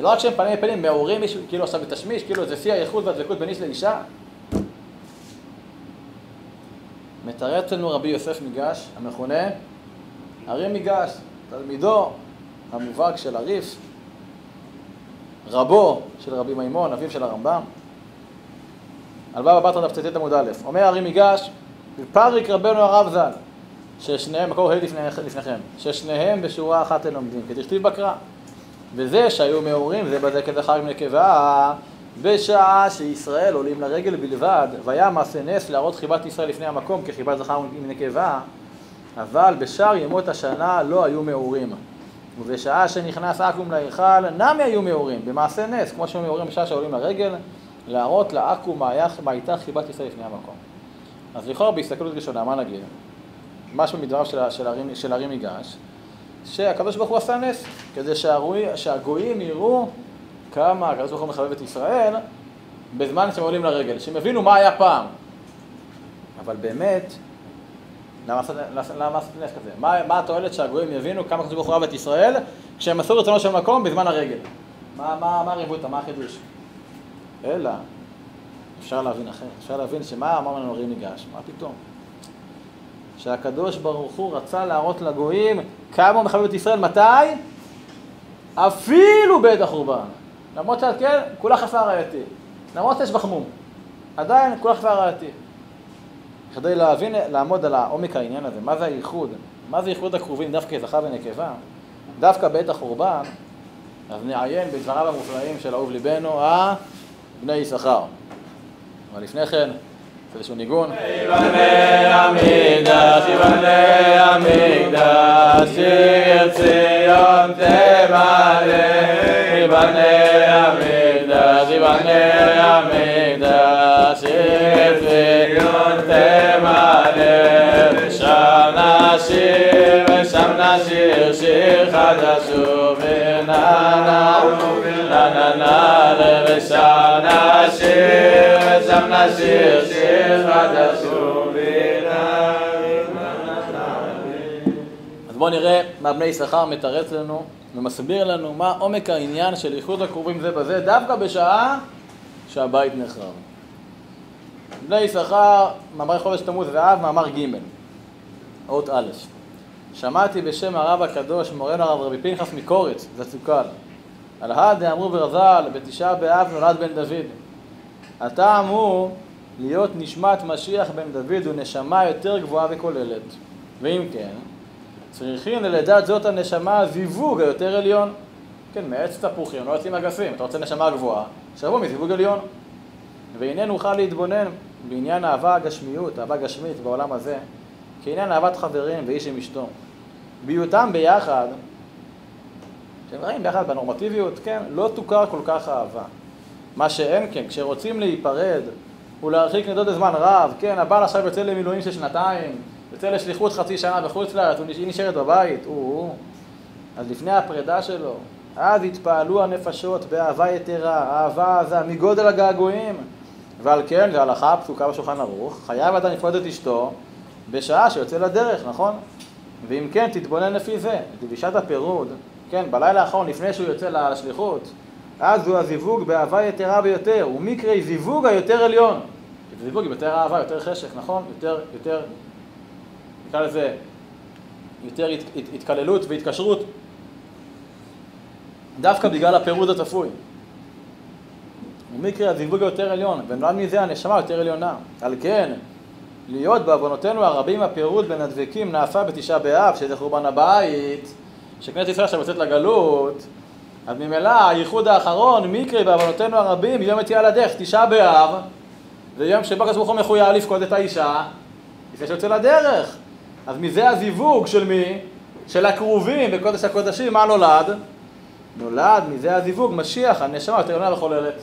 לא רק שהם פנים בפנים, מעורים כאילו עכשיו בתשמיש, כאילו זה שיא הייחוד והדבקות בין איש לאישה. מתרץ לנו רבי יוסף מיגש, המכונה ארי מיגש, תלמידו המובהק של הריף, רבו של רבי מימון, אביו של הרמב"ם. על בבא בתרא דף ט"ט עמוד א', אומר ארי מיגש, פריק רבנו הרב ז"ל, ששניהם, מקור ה' לפניכם, ששניהם בשורה אחת הם לומדים, כדכתיב בקרא. וזה שהיו מעורים זה בזה כזכר עם נקבה, בשעה שישראל עולים לרגל בלבד, והיה מעשה נס להראות חיבת ישראל לפני המקום כחיבת זכר נקבה, אבל בשאר ימות השנה לא היו מעורים. ובשעה שנכנס עכו"ם להיכל, נמי היו מעורים, במעשה נס, כמו שהיו מעורים בשעה שעולים לרגל, להראות לעכו"ם מה הייתה חיבת ישראל לפני המקום. אז לכאורה בהסתכלות ראשונה, מה נגיד? משהו מדבריו של, של, הרים, של הרים ייגש, שהקדוש ברוך הוא עשה נס, כדי שהגויים יראו כמה הקדוש ברוך הוא מחבב את ישראל בזמן שהם עולים לרגל, שהם הבינו מה היה פעם. אבל באמת, למה עשית נס כזה? מה, מה התועלת שהגויים יבינו כמה הקדוש ברוך הוא אוהב את ישראל כשהם עשו רצונו של מקום בזמן הרגל? מה, מה, מה הרבותא, מה החידוש? אלא, אפשר להבין אחרת, אפשר להבין שמה אמר לנו הרי ניגש, מה פתאום? שהקדוש ברוך הוא רצה להראות לגויים כמה הוא מחבב את ישראל, מתי? אפילו בעת החורבן. למרות שאת כן, כולה חסר ראייתי. למרות שיש בחמום. עדיין כולה חסר ראייתי. כדי להבין, לעמוד על העומק העניין הזה, מה זה הייחוד, מה זה ייחוד הקרובים דווקא זכר ונקבה, דווקא בעת החורבן, אז נעיין בדבריו המופלאים של אהוב ליבנו, הבני יששכר. אבל לפני כן, איזשהו ניגון. יבנה המקדש, יבנה המקדש, שיר ציון תמלא ייבנה המקדש, ייבנה המקדש, ציון תמלא, ושם נשיר, ושם נשיר שיר חדש ונענה, אז בואו נראה מה בני יששכר מתרץ לנו ומסביר לנו מה עומק העניין של איחוד הקרובים זה בזה, דווקא בשעה שהבית נחרב. בני יששכר, מאמרי חודש תמוז ואב, מאמר ג', אות א', שמעתי בשם הרב הקדוש, מורנו הרב רבי פנחס מקורץ, זצוקל, על הא דאמרו ברז"ל, בתשעה באב נולד בן דוד. הטעם הוא להיות נשמת משיח בן דוד ונשמה יותר גבוהה וכוללת. ואם כן, צריכים ללידת זאת הנשמה הזיווג היותר עליון. כן, מעץ תפוחים, לא יוצאים אגסים. אתה רוצה נשמה גבוהה, שיבוא מזיווג עליון. והנה נוכל להתבונן בעניין אהבה הגשמיות, אהבה גשמית בעולם הזה, כעניין אהבת חברים ואיש עם אשתו. בהיותם ביחד, כשהם ראים ביחד בנורמטיביות, כן, לא תוכר כל כך אהבה. מה שאין כן, כשרוצים להיפרד ולהרחיק נדוד לזמן רב, כן, הבעל עכשיו יוצא למילואים של שנתיים, יוצא לשליחות חצי שנה בחוץ לארץ, היא נשארת בבית, הוא. אז לפני הפרידה שלו, אז התפעלו הנפשות באהבה יתרה, אהבה עזה, מגודל הגעגועים. ועל כן, זו הלכה הפסוקה בשולחן ערוך, חייב אדם לפקוד את אשתו בשעה שיוצא לדרך, נכון? ואם כן, תתבונן לפי זה, את לבישת הפירוד, כן, בלילה האחרון, לפני שהוא יוצא לשליחות, אז הוא הזיווג באהבה יתרה ביותר, ומקרי זיווג היותר עליון. זיווג עם יותר אהבה, יותר חשק, נכון? יותר, יותר, נקרא לזה, יותר הת, הת, התקללות והתקשרות, דווקא בגלל הפירוד הצפוי. ומקרי הזיווג היותר עליון, ונולד מזה הנשמה יותר עליונה. על כן, להיות בעוונותינו הרבים הפירוד בין הדבקים נעשה בתשעה באב, שזה חורבן הבית, שכנסת ישראל עכשיו יוצאת לגלות, אז ממילא הייחוד האחרון, מקרי בעוונותינו הרבים, יום יציאה לדרך, תשעה באב, זה יום שבו הקדוש ברוך הוא מחויב לפקוד את האישה, לפני שיוצא לדרך. אז מזה הזיווג של מי? של הכרובים בקודש הקודשים, מה נולד? נולד מזה הזיווג, משיח, הנשמה יותר עליונה וחוללת.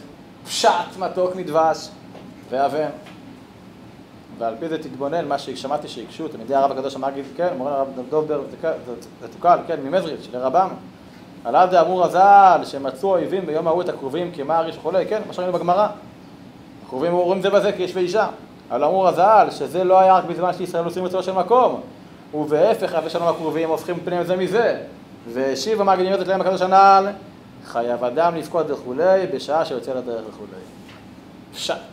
פשט מתוק מדבש ואבן. ועל פי זה תתבונן, מה ששמעתי שהקשו, תלמידי הרב הקדוש המגיד, כן, מורה הרב דובר, זה תוקל, כן, ממזריץ', לרבם. עליו דאמור הז"ל, שמצאו אויבים ביום ההוא את הכרובים כמעריש וכולי, כן, מה שראינו בגמרא. הכרובים אומרים זה בזה כאיש ואישה. אבל אמור הז"ל, שזה לא היה רק בזמן שישראל נוסעים לצורך של מקום. ובהפך, אבי שלום הכרובים הופכים פניהם זה מזה. והשיב המגיד ימדת להם הקדוש הנ"ל, חייב אדם לפקוד וכולי, בשעה שיוצא לדרך וכולי. פשט.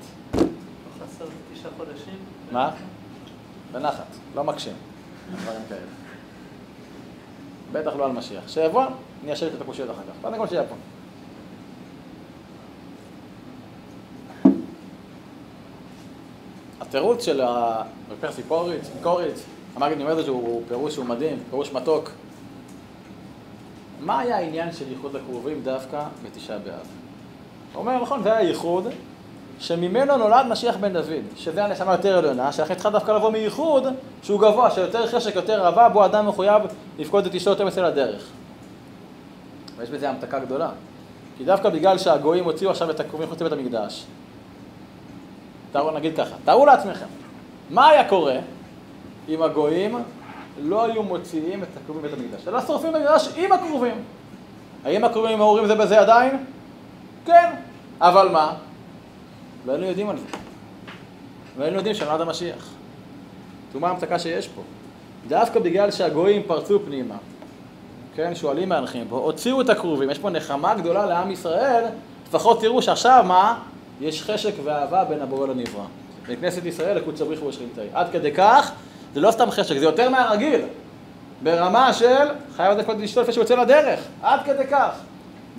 מה? בנחת, לא מקשים. דברים כאלה. בטח לא על משיח. שיבוא, אני אשאיר את הקושיות אחר כך. קודם כל פה. התירוץ של הרב סיפוריץ, קוריץ, המגיד נימד שהוא פירוש שהוא מדהים, פירוש מתוק. מה היה העניין של ייחוד הקרובים דווקא בתשעה באב? הוא אומר, נכון, זה היה ייחוד שממנו נולד משיח בן דוד, שזה הנשמה יותר עליונה, שלכן צריכה דווקא לבוא מייחוד שהוא גבוה, שיותר חשק, יותר אהבה, בו אדם מחויב לפקוד את אשתו יותר מצל הדרך. ויש בזה המתקה גדולה. כי דווקא בגלל שהגויים הוציאו עכשיו את הקרובים חוץ לבית המקדש, תארו נגיד ככה, תארו לעצמכם, מה היה קורה אם הגויים לא היו מוציאים את הקרובים מבית המקדש, אלא שורפים את המקדש עם הקרובים. האם הקרובים מעורים זה בזה עדיין? כן, אבל מה? לא היינו יודעים על זה. לא היינו יודעים שנולד המשיח. תראו מה ההמצקה שיש פה. דווקא בגלל שהגויים פרצו פנימה, כן, שועלים מהנחים פה, הוציאו את הכרובים, יש פה נחמה גדולה לעם ישראל, לפחות תראו שעכשיו מה? יש חשק ואהבה בין הבורא לנברא. בכנסת ישראל לקודש בריך ובשכינתאי. עד כדי כך, זה לא סתם חשק, זה יותר מהרגיל. ברמה של חייב לדעת קודם לשתול לפני שהוא יוצא לדרך. עד כדי כך.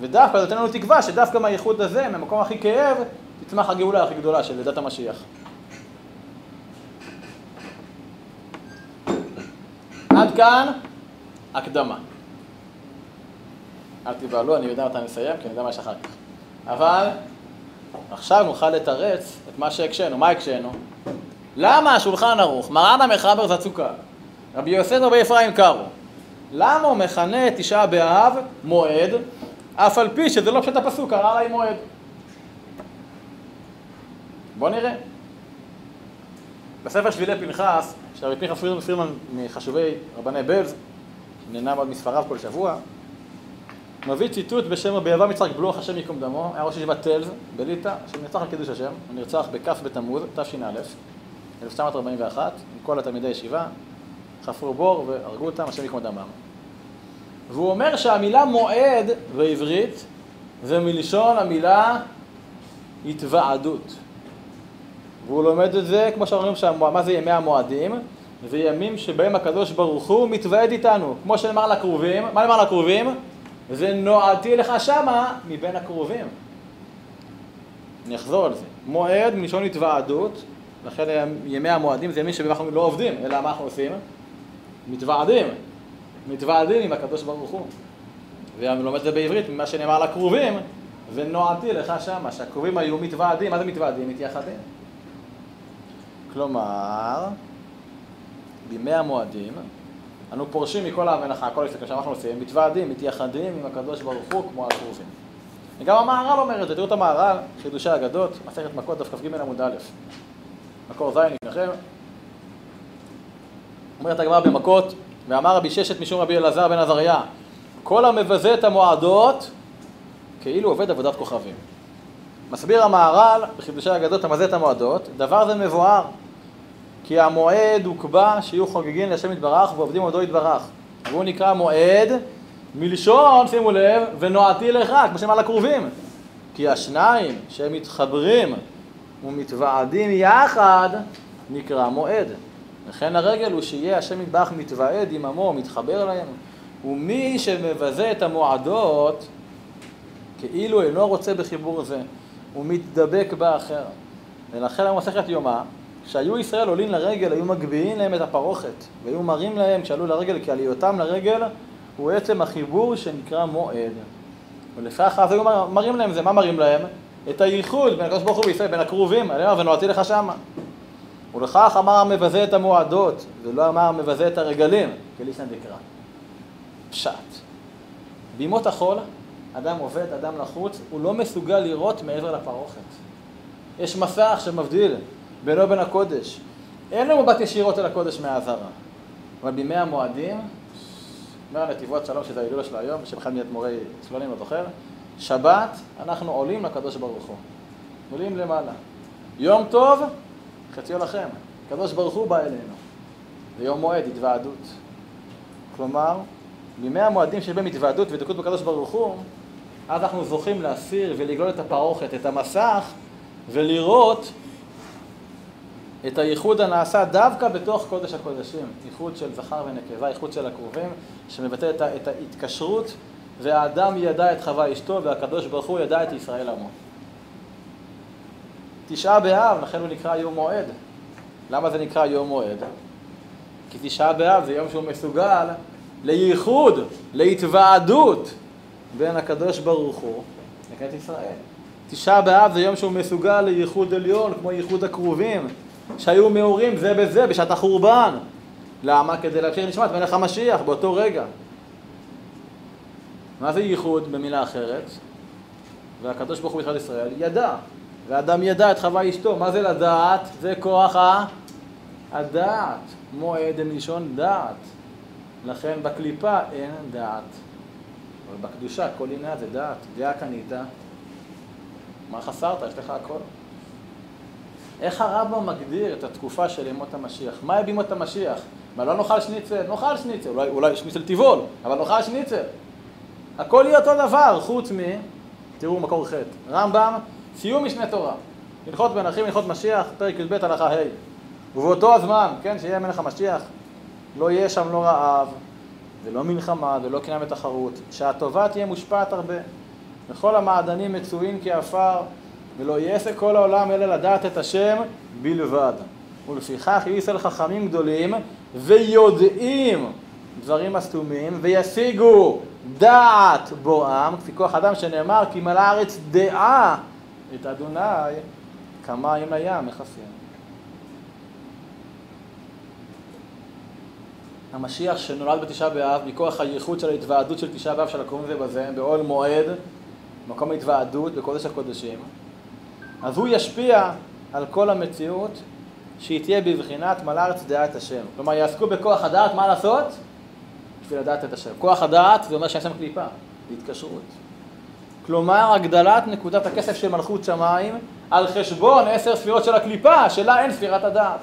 ודווקא זה נותן לנו תקווה שדווקא מהייחוד הזה, מהמקום הכי כאב, תצמח הגאולה הכי גדולה של לידת המשיח. עד כאן, הקדמה. אל תבהלו, אני יודע מתי נסיים, כי אני יודע מה יש אחר כך. אבל עכשיו נוכל לתרץ את מה שהקשינו. מה הקשינו? למה השולחן ערוך, מרן המחבר זצוקה, רבי יוסף ורבי אפרים קרו, למה הוא מכנה את תשעה באב מועד, אף על פי שזה לא פשוט הפסוק, קרא עליי מועד. בואו נראה. בספר שבילי פנחס, של רבי פנחס פרידמן פרידמן מחשובי רבני בלז, שנהנה מאוד מספריו כל שבוע, מביא ציטוט בשם רבי אברהם יצחק בלוח השם ייקום דמו, היה ראש ישיבת תלז בליטא, שנרצח על קידוש השם, הוא נרצח בכ' בתמוז, תש"א, 1941, עם כל התלמידי ישיבה, חפרו בור והרגו אותם, השם ייקום דמם. והוא אומר שהמילה מועד בעברית זה מלשון המילה התוועדות. והוא לומד את זה, כמו שאומרים שם, מה זה ימי המועדים? זה ימים שבהם הקדוש ברוך הוא מתוועד איתנו. כמו שנאמר לקרובים, מה נאמר לקרובים? זה נועדתי לך שמה מבין הקרובים. אני אחזור על זה. מועד מלשון התוועדות, לכן ימי המועדים זה ימים שבהם אנחנו לא עובדים, אלא מה אנחנו עושים? מתוועדים, מתוועדים עם הקדוש ברוך הוא. ואני לומד את זה בעברית ממה שנאמר לקרובים, ונועדתי לך שמה, שהקרובים היו מתוועדים, מה זה מתוועדים? מתייחדים. כלומר, בימי המועדים, אנו פורשים מכל המלאכה, כל הסתכל שאנחנו עושים, מתוועדים, מתייחדים עם הקדוש ברוך הוא כמו הקרובים. וגם המהר"ל אומר את זה, תראו את המהר"ל, חידושי אגדות, מסכת מכות, דף כ"ג עמוד א', מקור ז' לפניכם. אומרת הגמרא במכות, ואמר רבי ששת משום רבי אלעזר בן עזריה, כל המבזה את המועדות, כאילו עובד עבודת כוכבים. מסביר המהר"ל בחידושי אגדות המבזה את המועדות, דבר זה מבואר, כי המועד הוקבע שיהיו חוגגים להשם יתברך ועובדים עודו יתברך. והוא נקרא מועד מלשון, שימו לב, ונועדתי לך, כמו שאמר לקרובים. כי השניים שהם מתחברים ומתוועדים יחד, נקרא מועד. לכן הרגל הוא שיהיה השם יתברך מתוועד עם עמו, מתחבר להם. ומי שמבזה את המועדות, כאילו אינו רוצה בחיבור זה, הוא מתדבק באחר. ולכן המסכת יומא, כשהיו ישראל עולים לרגל, היו מגביהים להם את הפרוכת, והיו מראים להם כשעלו לרגל, כי עליותם לרגל הוא עצם החיבור שנקרא מועד. ולפיכך אז היו מראים להם זה, מה מראים להם? את הייחוד בין הקדוש ברוך הוא וישראל, בין הקרובים, אומר, ונועדתי לך שמה. ולכך אמר המבזה את המועדות, ולא אמר המבזה את הרגלים, כליסן דקרא. פשט. בימות החול, אדם עובד, אדם לחוץ, הוא לא מסוגל לראות מעבר לפרוכת. יש מסך שמבדיל בינו ובין הקודש. אין לו מבט ישירות אל הקודש מהאזהרה. אבל בימי המועדים, אומר נתיבות שלום, שזה ההילולה של היום, בשם אחד מאדמו"רי צלונים, לא זוכר, שבת, אנחנו עולים לקדוש ברוך הוא. עולים למעלה. יום טוב, חציו לכם. הקדוש ברוך הוא בא אלינו. ויום מועד, התוועדות. כלומר, בימי המועדים שבהם התוועדות ודקות בקדוש ברוך הוא, אז אנחנו זוכים להסיר ולגלול את הפרוכת, את המסך, ולראות את הייחוד הנעשה דווקא בתוך קודש הקודשים, ייחוד של זכר ונקבה, ייחוד של הקרובים, שמבטא את, את ההתקשרות, והאדם ידע את חווה אשתו, והקדוש ברוך הוא ידע את ישראל עמו. תשעה באב, לכן הוא נקרא יום מועד. למה זה נקרא יום מועד? כי תשעה באב זה יום שהוא מסוגל לייחוד, להתוועדות בין הקדוש ברוך הוא לכנסת ישראל. תשעה באב זה יום שהוא מסוגל לייחוד עליון, כמו ייחוד הקרובים, שהיו מעורים זה בזה בשעת החורבן. למה? כדי להמשיך נשמת מלך המשיח באותו רגע. מה זה ייחוד במילה אחרת? והקדוש ברוך הוא בישראל ישראל ידע, ואדם ידע את חווה אשתו. מה זה לדעת? זה כוח ה... הדעת. מועד מלשון דעת. לכן בקליפה אין דעת. אבל בקדושה כל עניין זה דעת. דעה קנית, מה חסרת? יש לך הכל. איך הרמב"ם מגדיר את התקופה של ימות המשיח? מה יהיה בימות המשיח? מה, לא נאכל שניצל? נאכל שניצל, אולי, אולי שניצל טבעול, אבל נאכל שניצל. הכל יהיה אותו דבר, חוץ מ... תראו מקור ח', רמב"ם, סיום משנה תורה. הלכות בין אחים, הלכות משיח, פרק י"ב הלכה ה'. ובאותו הזמן, כן, שיהיה מלך המשיח, לא יהיה שם לא רעב, ולא מלחמה, ולא קנאה ותחרות, שהטובה תהיה מושפעת הרבה. וכל המעדנים מצויים כעפר, ולא יעשה כל העולם אלא לדעת את השם בלבד. ולפיכך ישראל חכמים גדולים ויודעים דברים הסתומים וישיגו דעת בואם, כפי כוח אדם שנאמר כי מלא הארץ דעה את אדוני כמים לים מכסים. המשיח שנולד בתשעה באב מכוח הייחוד של ההתוועדות של תשעה באב של הקרובים זה בזה, בעול מועד, מקום ההתוועדות בקודש הקודשים אז הוא ישפיע על כל המציאות שהיא תהיה בבחינת מלארץ דעת השם. כלומר, יעסקו בכוח הדעת, מה לעשות? בשביל לדעת את השם. כוח הדעת זה אומר שאני שם קליפה, בהתקשרות. כלומר, הגדלת נקודת הכסף של מלכות שמיים על חשבון עשר ספירות של הקליפה, שלה אין ספירת הדעת.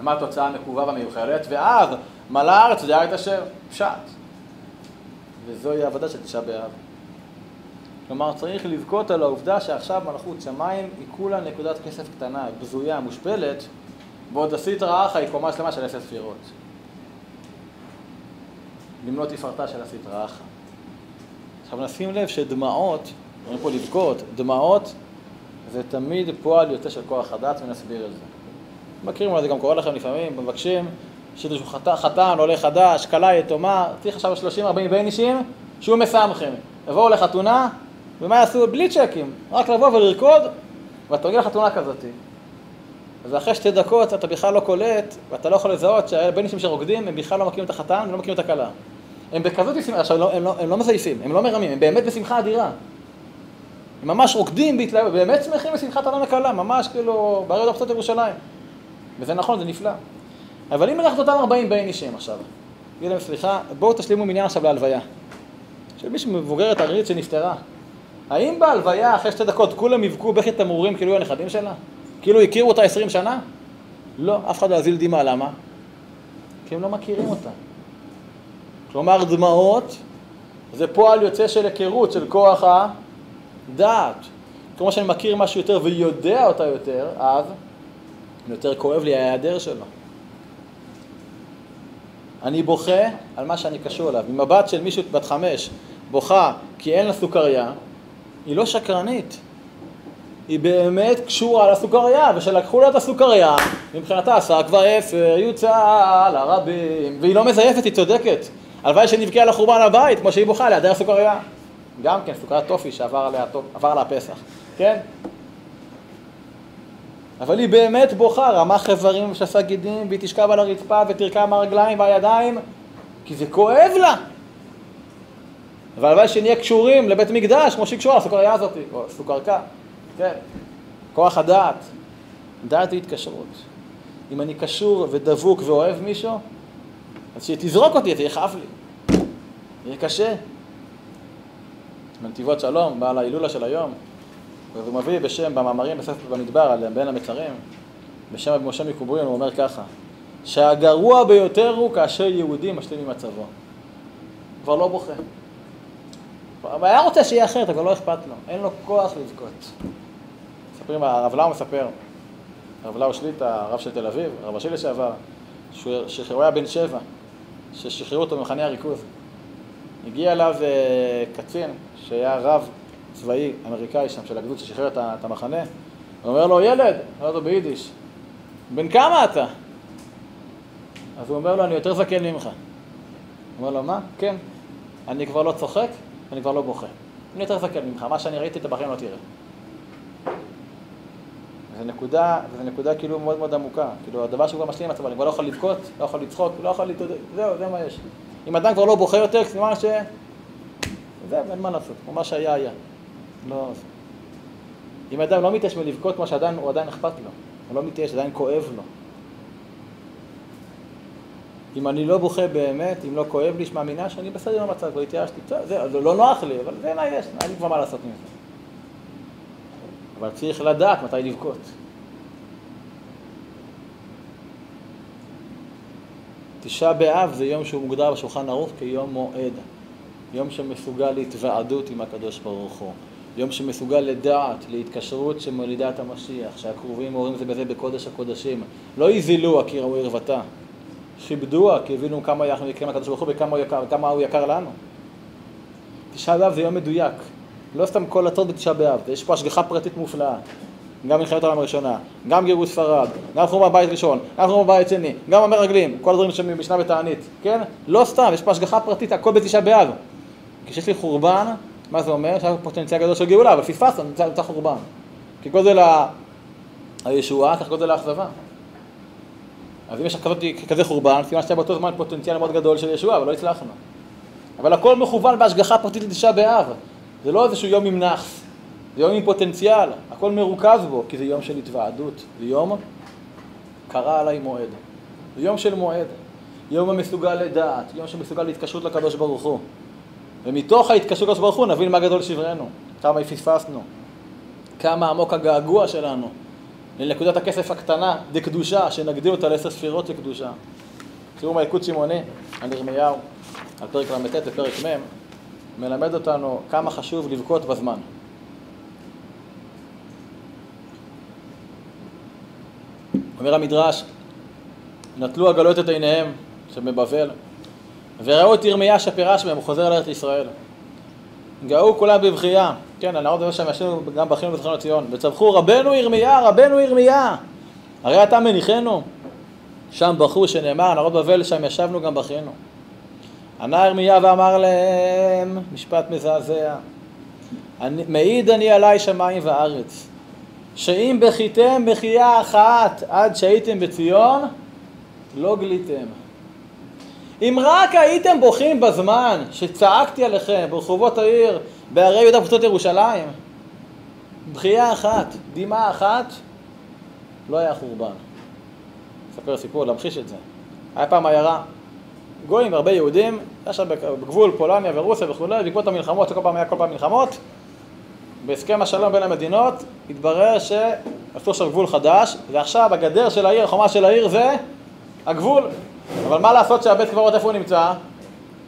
ומה התוצאה המקווה והמיוחדת? ואז מלא הארץ דעת השם. פשט. וזוהי העבודה של תשעה באב. כלומר, צריך לבכות על העובדה שעכשיו מלכות שמיים היא כולה נקודת כסף קטנה, בזויה, מושפלת, בעוד הסטרא אחא היא קומה שלמה של עשר ספירות. במלוא תפארתה של הסטרא אחא. עכשיו נשים לב שדמעות, אומרים פה לבכות, דמעות זה תמיד פועל יוצא של כוח הדעת, ונסביר את זה. מכירים אולי זה גם קורה לכם לפעמים, מבקשים שאיזשהו חתן, עולה חדש, כלה יתומה, צריך עכשיו 30-40 ביינישים, שהוא מסמכם. יבואו לחתונה, ומה יעשו? בלי צ'קים, רק לבוא ולרקוד, ואתה מגיע לחתונה כזאת. אז אחרי שתי דקות אתה בכלל לא קולט, ואתה לא יכול לזהות שהביינישים שרוקדים, הם בכלל לא מכירים את החתן ולא מכירים את הכלה. הם בכזאת שמחה, עכשיו לא, הם, לא, הם לא מזייפים, הם לא מרמים, הם באמת בשמחה אדירה. הם ממש רוקדים בהתלהבות, באמת שמחים בשמחת אדם וקלה, ממש כאילו בערי ארצות ירושלים. וזה נכון, זה נפלא. אבל אם לקחת אותם 40 בין אישים עכשיו, תגיד להם סליחה, בואו תשלימו מניין עכשיו להלוויה. של מישהו מבוגרת ערירית שנפטרה. האם בהלוויה, אחרי שתי דקות, כולם יבכו בכי תמרורים כאילו היו הנכדים שלה? כאילו הכירו אותה 20 שנה? לא, אף אחד לא יזיל דמעה, למה? כי הם לא מכירים אותה. כלומר, דמעות זה פועל יוצא של היכרות, של כוח הדעת. כמו שאני מכיר משהו יותר ויודע אותה יותר, אז יותר כואב לי ההיעדר שלו. אני בוכה על מה שאני קשור אליו. אם הבת של מישהו בת חמש בוכה כי אין לה סוכריה, היא לא שקרנית. היא באמת קשורה לסוכריה, ושלקחו לה את הסוכריה, מבחינתה שק ואפר יוצא לרבים, והיא לא מזייפת, היא צודקת. הלוואי שנבכה על החורבן הבית, כמו שהיא בוכה להיעדר סוכריה. גם כן, סוכריית טופי שעבר עליה, עליה פסח, כן? אבל היא באמת בוכה, רמח איברים ושסה גידים, והיא תשכב על הרצפה ותרקע עם הרגליים והידיים, כי זה כואב לה. והלוואי שנהיה קשורים לבית מקדש, כמו שהיא קשורה לסוכריה הזאת, או סוכרקה, כן. כוח הדעת, דעת היא התקשרות. אם אני קשור ודבוק ואוהב מישהו, אז שתזרוק אותי, זה יכאב לי. יהיה קשה. בנתיבות שלום, בעל ההילולה של היום, והוא מביא בשם, במאמרים בספר במדבר, על בין המצרים, בשם רבי משה מקובריון, הוא אומר ככה, שהגרוע ביותר הוא כאשר יהודי משלים עם מצבו. כבר לא בוכה. הוא היה רוצה שיהיה אחרת, אבל לא אכפת לו. אין לו כוח לבכות. מספרים, הרב לאו מספר, הרב לאו שליטה, הרב של תל אביב, הרב ראשי לשעבר, שחררו היה בן שבע, ששחררו אותו ממחנה הריכוז. הגיע אליו אה, קצין שהיה רב צבאי אמריקאי שם של הגדוד ששחרר את המחנה, הוא אומר לו, ילד, אומר לו ביידיש, בן כמה אתה? אז הוא אומר לו, אני יותר זקן ממך. הוא אומר לו, מה? כן. אני כבר לא צוחק, אני כבר לא בוכה. אני יותר זקן ממך, מה שאני ראיתי, אתה בחיים לא תראה. זו נקודה, זו נקודה כאילו מאוד מאוד עמוקה. כאילו, הדבר שהוא כבר משלים עם עצמו, אני כבר לא יכול לבכות, לא יכול לצחוק, לא יכול להתעודד, זהו, זה מה יש. אם אדם כבר לא בוכה יותר, סימן ש... זהו, אין מה לעשות, מה שהיה היה. לא... אם אדם לא מתייש מלבכות כמו שעדיין, הוא עדיין אכפת לו. הוא לא מתייש, עדיין כואב לו. אם אני לא בוכה באמת, אם לא כואב לי, שמאמינה שאני בסדר עם המצב, כבר התייאשתי, זה, לא נוח לי, אבל זה מה יש, אין לי כבר מה לעשות עם זה. אבל צריך לדעת מתי לבכות. תשעה באב זה יום שהוא מוגדר בשולחן ערוך כיום מועד. יום שמסוגל להתוועדות עם הקדוש ברוך הוא. יום שמסוגל לדעת, להתקשרות שמולידה את המשיח, שהקרובים אומרים זה בזה בקודש הקודשים. לא יזילוה כי ראו ערוותה, כיבדוה כי הבינו כמה אנחנו יקרים לקדוש ברוך הוא וכמה הוא יקר, וכמה הוא יקר לנו. תשעה באב זה יום מדויק, לא סתם כל הטוב בתשעה באב, יש פה השגחה פרטית מופלאה. גם מלחמת העולם הראשונה, גם גירוש ספרד, גם חורבן בית ראשון, גם חורבן בית שני, גם המרגלים, כל הדברים שמשנה בתענית, כן? לא סתם, יש פה השגחה פרטית, הכל בתשעה באב. כשיש לי חורבן, מה זה אומר? שהיה פוטנציאל גדול של גאולה, אבל פספסנו, נמצא, חורבן. כי גודל הישועה, כך גודל האכזבה. אז אם יש כזאת, כזה חורבן, סימן שהיה באותו זמן פוטנציאל מאוד גדול של ישועה, אבל לא הצלחנו. אבל הכל מכוון בהשגחה פרטית לתשעה באב. זה לא איזשהו יום עם נאחס, זה יום עם פוטנציאל, הכל מרוכז בו, כי זה יום של התוועדות, זה יום קרה עליי מועד. זה יום של מועד, יום המסוגל לדעת, יום שמסוגל להתקשרות לקדוש ברוך הוא. ומתוך ההתקשרות לקדוש ברוך הוא נבין מה גדול שברנו, כמה פספסנו, כמה עמוק הגעגוע שלנו לנקודת הכסף הקטנה, דקדושה, שנגדיל אותה לעשר ספירות לקדושה. תראו מהילקוט שמעוני על ירמיהו, על פרק ל"ט ופרק מ', מלמד אותנו כמה חשוב לבכות בזמן. אומר המדרש, נטלו הגלות את עיניהם שבבבל, וראו את ירמיה שפירש מהם, הוא חוזר לארץ ישראל. גאו כולם בבכייה, כן, הנערות באמת שם ישנו גם בכינו וזכרנו לציון. וצווחו רבנו ירמיה, רבנו ירמיה. הרי אתה מניחנו. שם בכו שנאמר, נערות בבל שם ישבנו גם בכינו. ענה ירמיה ואמר להם, משפט מזעזע, אני, מעיד אני עליי שמיים וארץ, שאם בכיתם בכייה אחת עד שהייתם בציון, לא גליתם. אם רק הייתם בוכים בזמן שצעקתי עליכם ברחובות העיר, בערי יהודה וקבוצות ירושלים, בכייה אחת, דמעה אחת, לא היה חורבן. אספר סיפור להמחיש את זה. היה פעם עיירה, גויים והרבה יהודים, היה שם בגבול פולניה ורוסיה וכולי, בעקבות המלחמות, שכל פעם היה כל פעם מלחמות, בהסכם השלום בין המדינות התברר שעשו עכשיו גבול חדש, ועכשיו הגדר של העיר, החומה של העיר זה הגבול. אבל מה לעשות שהבית קברות איפה הוא נמצא?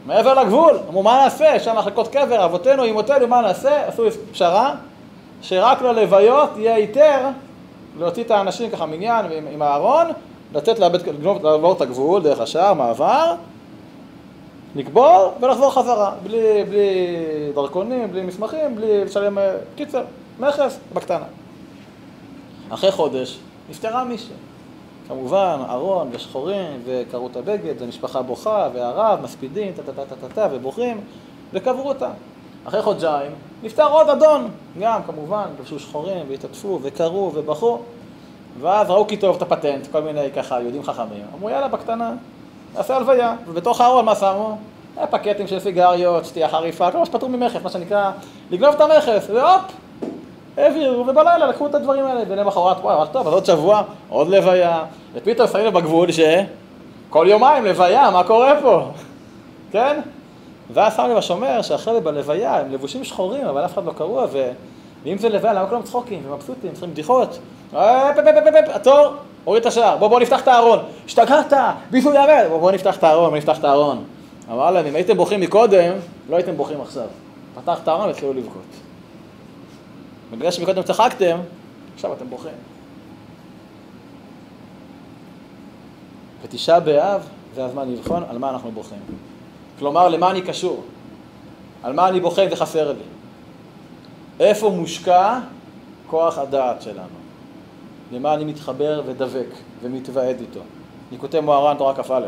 מעבר לגבול. אמרו, מה נעשה? יש שם מחלקות קבר, אבותינו, אמותינו, מה נעשה? עשו פשרה, שרק ללוויות יהיה היתר להוציא את האנשים ככה מניין עם הארון, לצאת לבית, לגנוב, לעבור את הגבול דרך השער, מעבר, לקבור ולחזור חזרה, בלי, בלי דרכונים, בלי מסמכים, בלי לשלם, אה, קיצר, מכס בקטנה. אחרי חודש נפטרה מישהי. כמובן, ארון ושחורים, וקרעו את הבגד, ומשפחה בוכה, והרב, מספידים, טה-טה-טה-טה, ובוכים, וקברו אותה. אחרי חודשיים, נפטר עוד אדון, גם כמובן, לבשו שחורים, והתעטפו, וקראו, ובכו, ואז ראו כי טוב את הפטנט, כל מיני ככה יהודים חכמים. אמרו, יאללה, בקטנה, נעשה הלוויה, ובתוך הארון מה שמו? פקטים של סיגריות, שתייה חריפה, כל מה שפטרו ממכס, מה שנקרא, לגנוב את המכס, והופ, העבירו, ובלילה לקחו את הדברים האלה, ולמחרת, וואי, אבל טוב, אז עוד שבוע, עוד לוויה, ופתאום שמים בגבול שכל יומיים לוויה, מה קורה פה? כן? ואז שם לב השומר שאחרי בלוויה הם לבושים שחורים, אבל אף אחד לא קרוע, ו... ואם זה לוויה, למה כולם צחוקים ומבסוטים, צריכים בדיחות? התור, הוריד את השער, בוא בוא נפתח את הארון. השתגעת, בישהו ירד, בוא בוא נפתח את הארון, בוא נפתח את הארון. אמר להם, אם הייתם בוכים מקודם, לא הייתם בוכים עכשיו. פתח את הארון והתחילו לבכות. בגלל שמקודם צחקתם, עכשיו אתם בוכים. ותשעה באב זה הזמן לבחון על מה אנחנו בוכים. כלומר, למה אני קשור? על מה אני בוכה אם זה חסר לי? איפה מושקע כוח הדעת שלנו? למה אני מתחבר ודבק ומתוועד איתו? ניקוטי מוהר"ן תורה כ"א.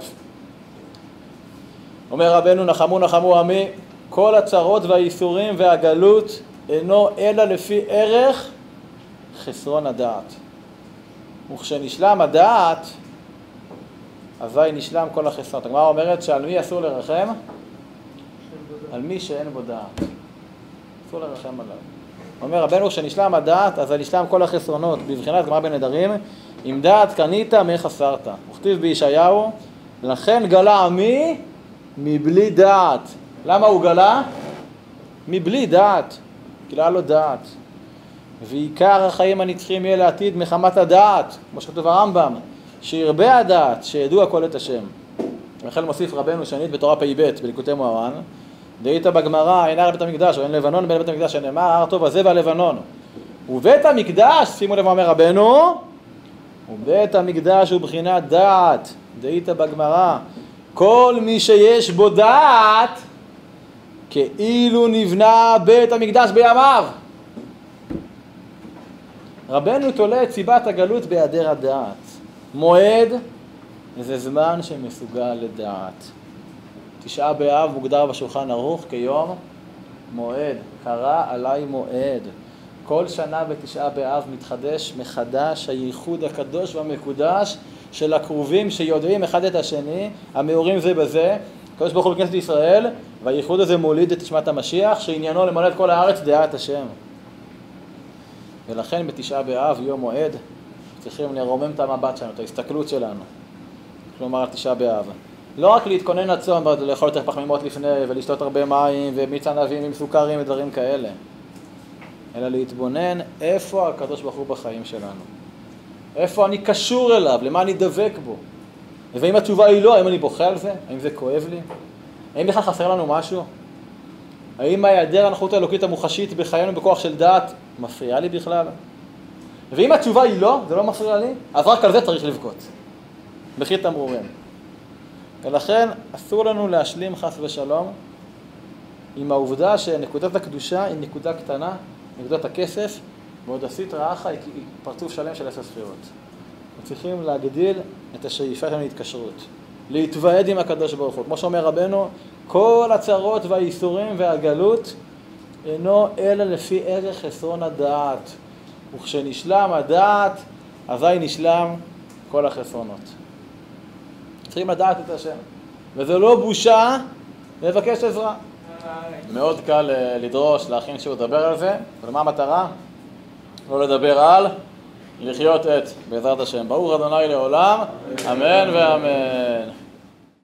אומר רבנו נחמו נחמו עמי כל הצרות והייסורים והגלות אינו אלא לפי ערך חסרון הדעת. וכשנשלם הדעת, אזי נשלם כל החסרון. הגמרא אומרת שעל מי אסור לרחם? על מי שאין בו דעת. אסור לרחם עליו. אומר רבנו, כשנשלם הדעת, אז נשלם כל החסרונות. בבחינת גמרא בנדרים, אם דעת קנית, מי חסרת. וכתיב בישעיהו, לכן גלה עמי מבלי דעת. למה הוא גלה? מבלי דעת. כי לא דעת. ועיקר החיים הנצחיים יהיה לעתיד מחמת הדעת, כמו שכתוב הרמב"ם, שירבה הדעת, שידעו הכל את השם. וכן מוסיף רבנו שנית בתורה פ"ב בליקוטי מוהר"ן, דהית בגמרא, אין הר בית המקדש, או אין לבנון בין בית המקדש, שנאמר, הר טוב הזה והלבנון. ובית המקדש, שימו לב מה אומר רבנו, ובית המקדש הוא בחינת דעת, דהית בגמרא, כל מי שיש בו דעת, כאילו נבנה בית המקדש בימיו. רבנו תולה את סיבת הגלות בהיעדר הדעת. מועד זה זמן שמסוגל לדעת. תשעה באב מוגדר בשולחן ערוך כיום מועד, קרא עליי מועד. כל שנה בתשעה באב מתחדש מחדש הייחוד הקדוש והמקודש של הקרובים שיודעים אחד את השני, המאורים זה בזה, הקדוש ברוך הוא בכנסת ישראל, והייחוד הזה מוליד את נשמת המשיח, שעניינו למלא את כל הארץ דעת השם. ולכן בתשעה באב, יום מועד, צריכים לרומם את המבט שלנו, את ההסתכלות שלנו. כלומר, תשעה באב. לא רק להתכונן לצום ולאכול יותר פחמימות לפני ולשתות הרבה מים ומיץ ענבים עם סוכרים ודברים כאלה, אלא להתבונן איפה הקדוש ברוך הוא בחיים שלנו. איפה אני קשור אליו, למה אני דבק בו. ואם התשובה היא לא, האם אני בוכה על זה? האם זה כואב לי? האם בכלל חסר לנו משהו? האם היעדר הנוחות האלוקית המוחשית בחיינו בכוח של דעת מפריעה לי בכלל? ואם התשובה היא לא, זה לא מפריע לי, אז רק על זה צריך לבכות. בכי תמרורים. ולכן אסור לנו להשלים חס ושלום עם העובדה שנקודת הקדושה היא נקודה קטנה, נקודת הכסף, ועוד הסטרא אחא היא פרצוף שלם של עשר ספירות. אנחנו צריכים להגדיל את השאיפה שלנו להתקשרות, להתוועד עם הקדוש ברוך הוא. כמו שאומר רבנו, כל הצרות והייסורים והגלות אינו אלא לפי ערך חסרון הדעת. וכשנשלם הדעת, אזי נשלם כל החסרונות. צריכים לדעת את השם. וזה לא בושה לבקש עזרה. מאוד קל אה, לדרוש, להכין שיעור לדבר על זה, ומה המטרה? לא לדבר על לחיות את בעזרת השם. ברוך אדוני לעולם, אמן ואמן.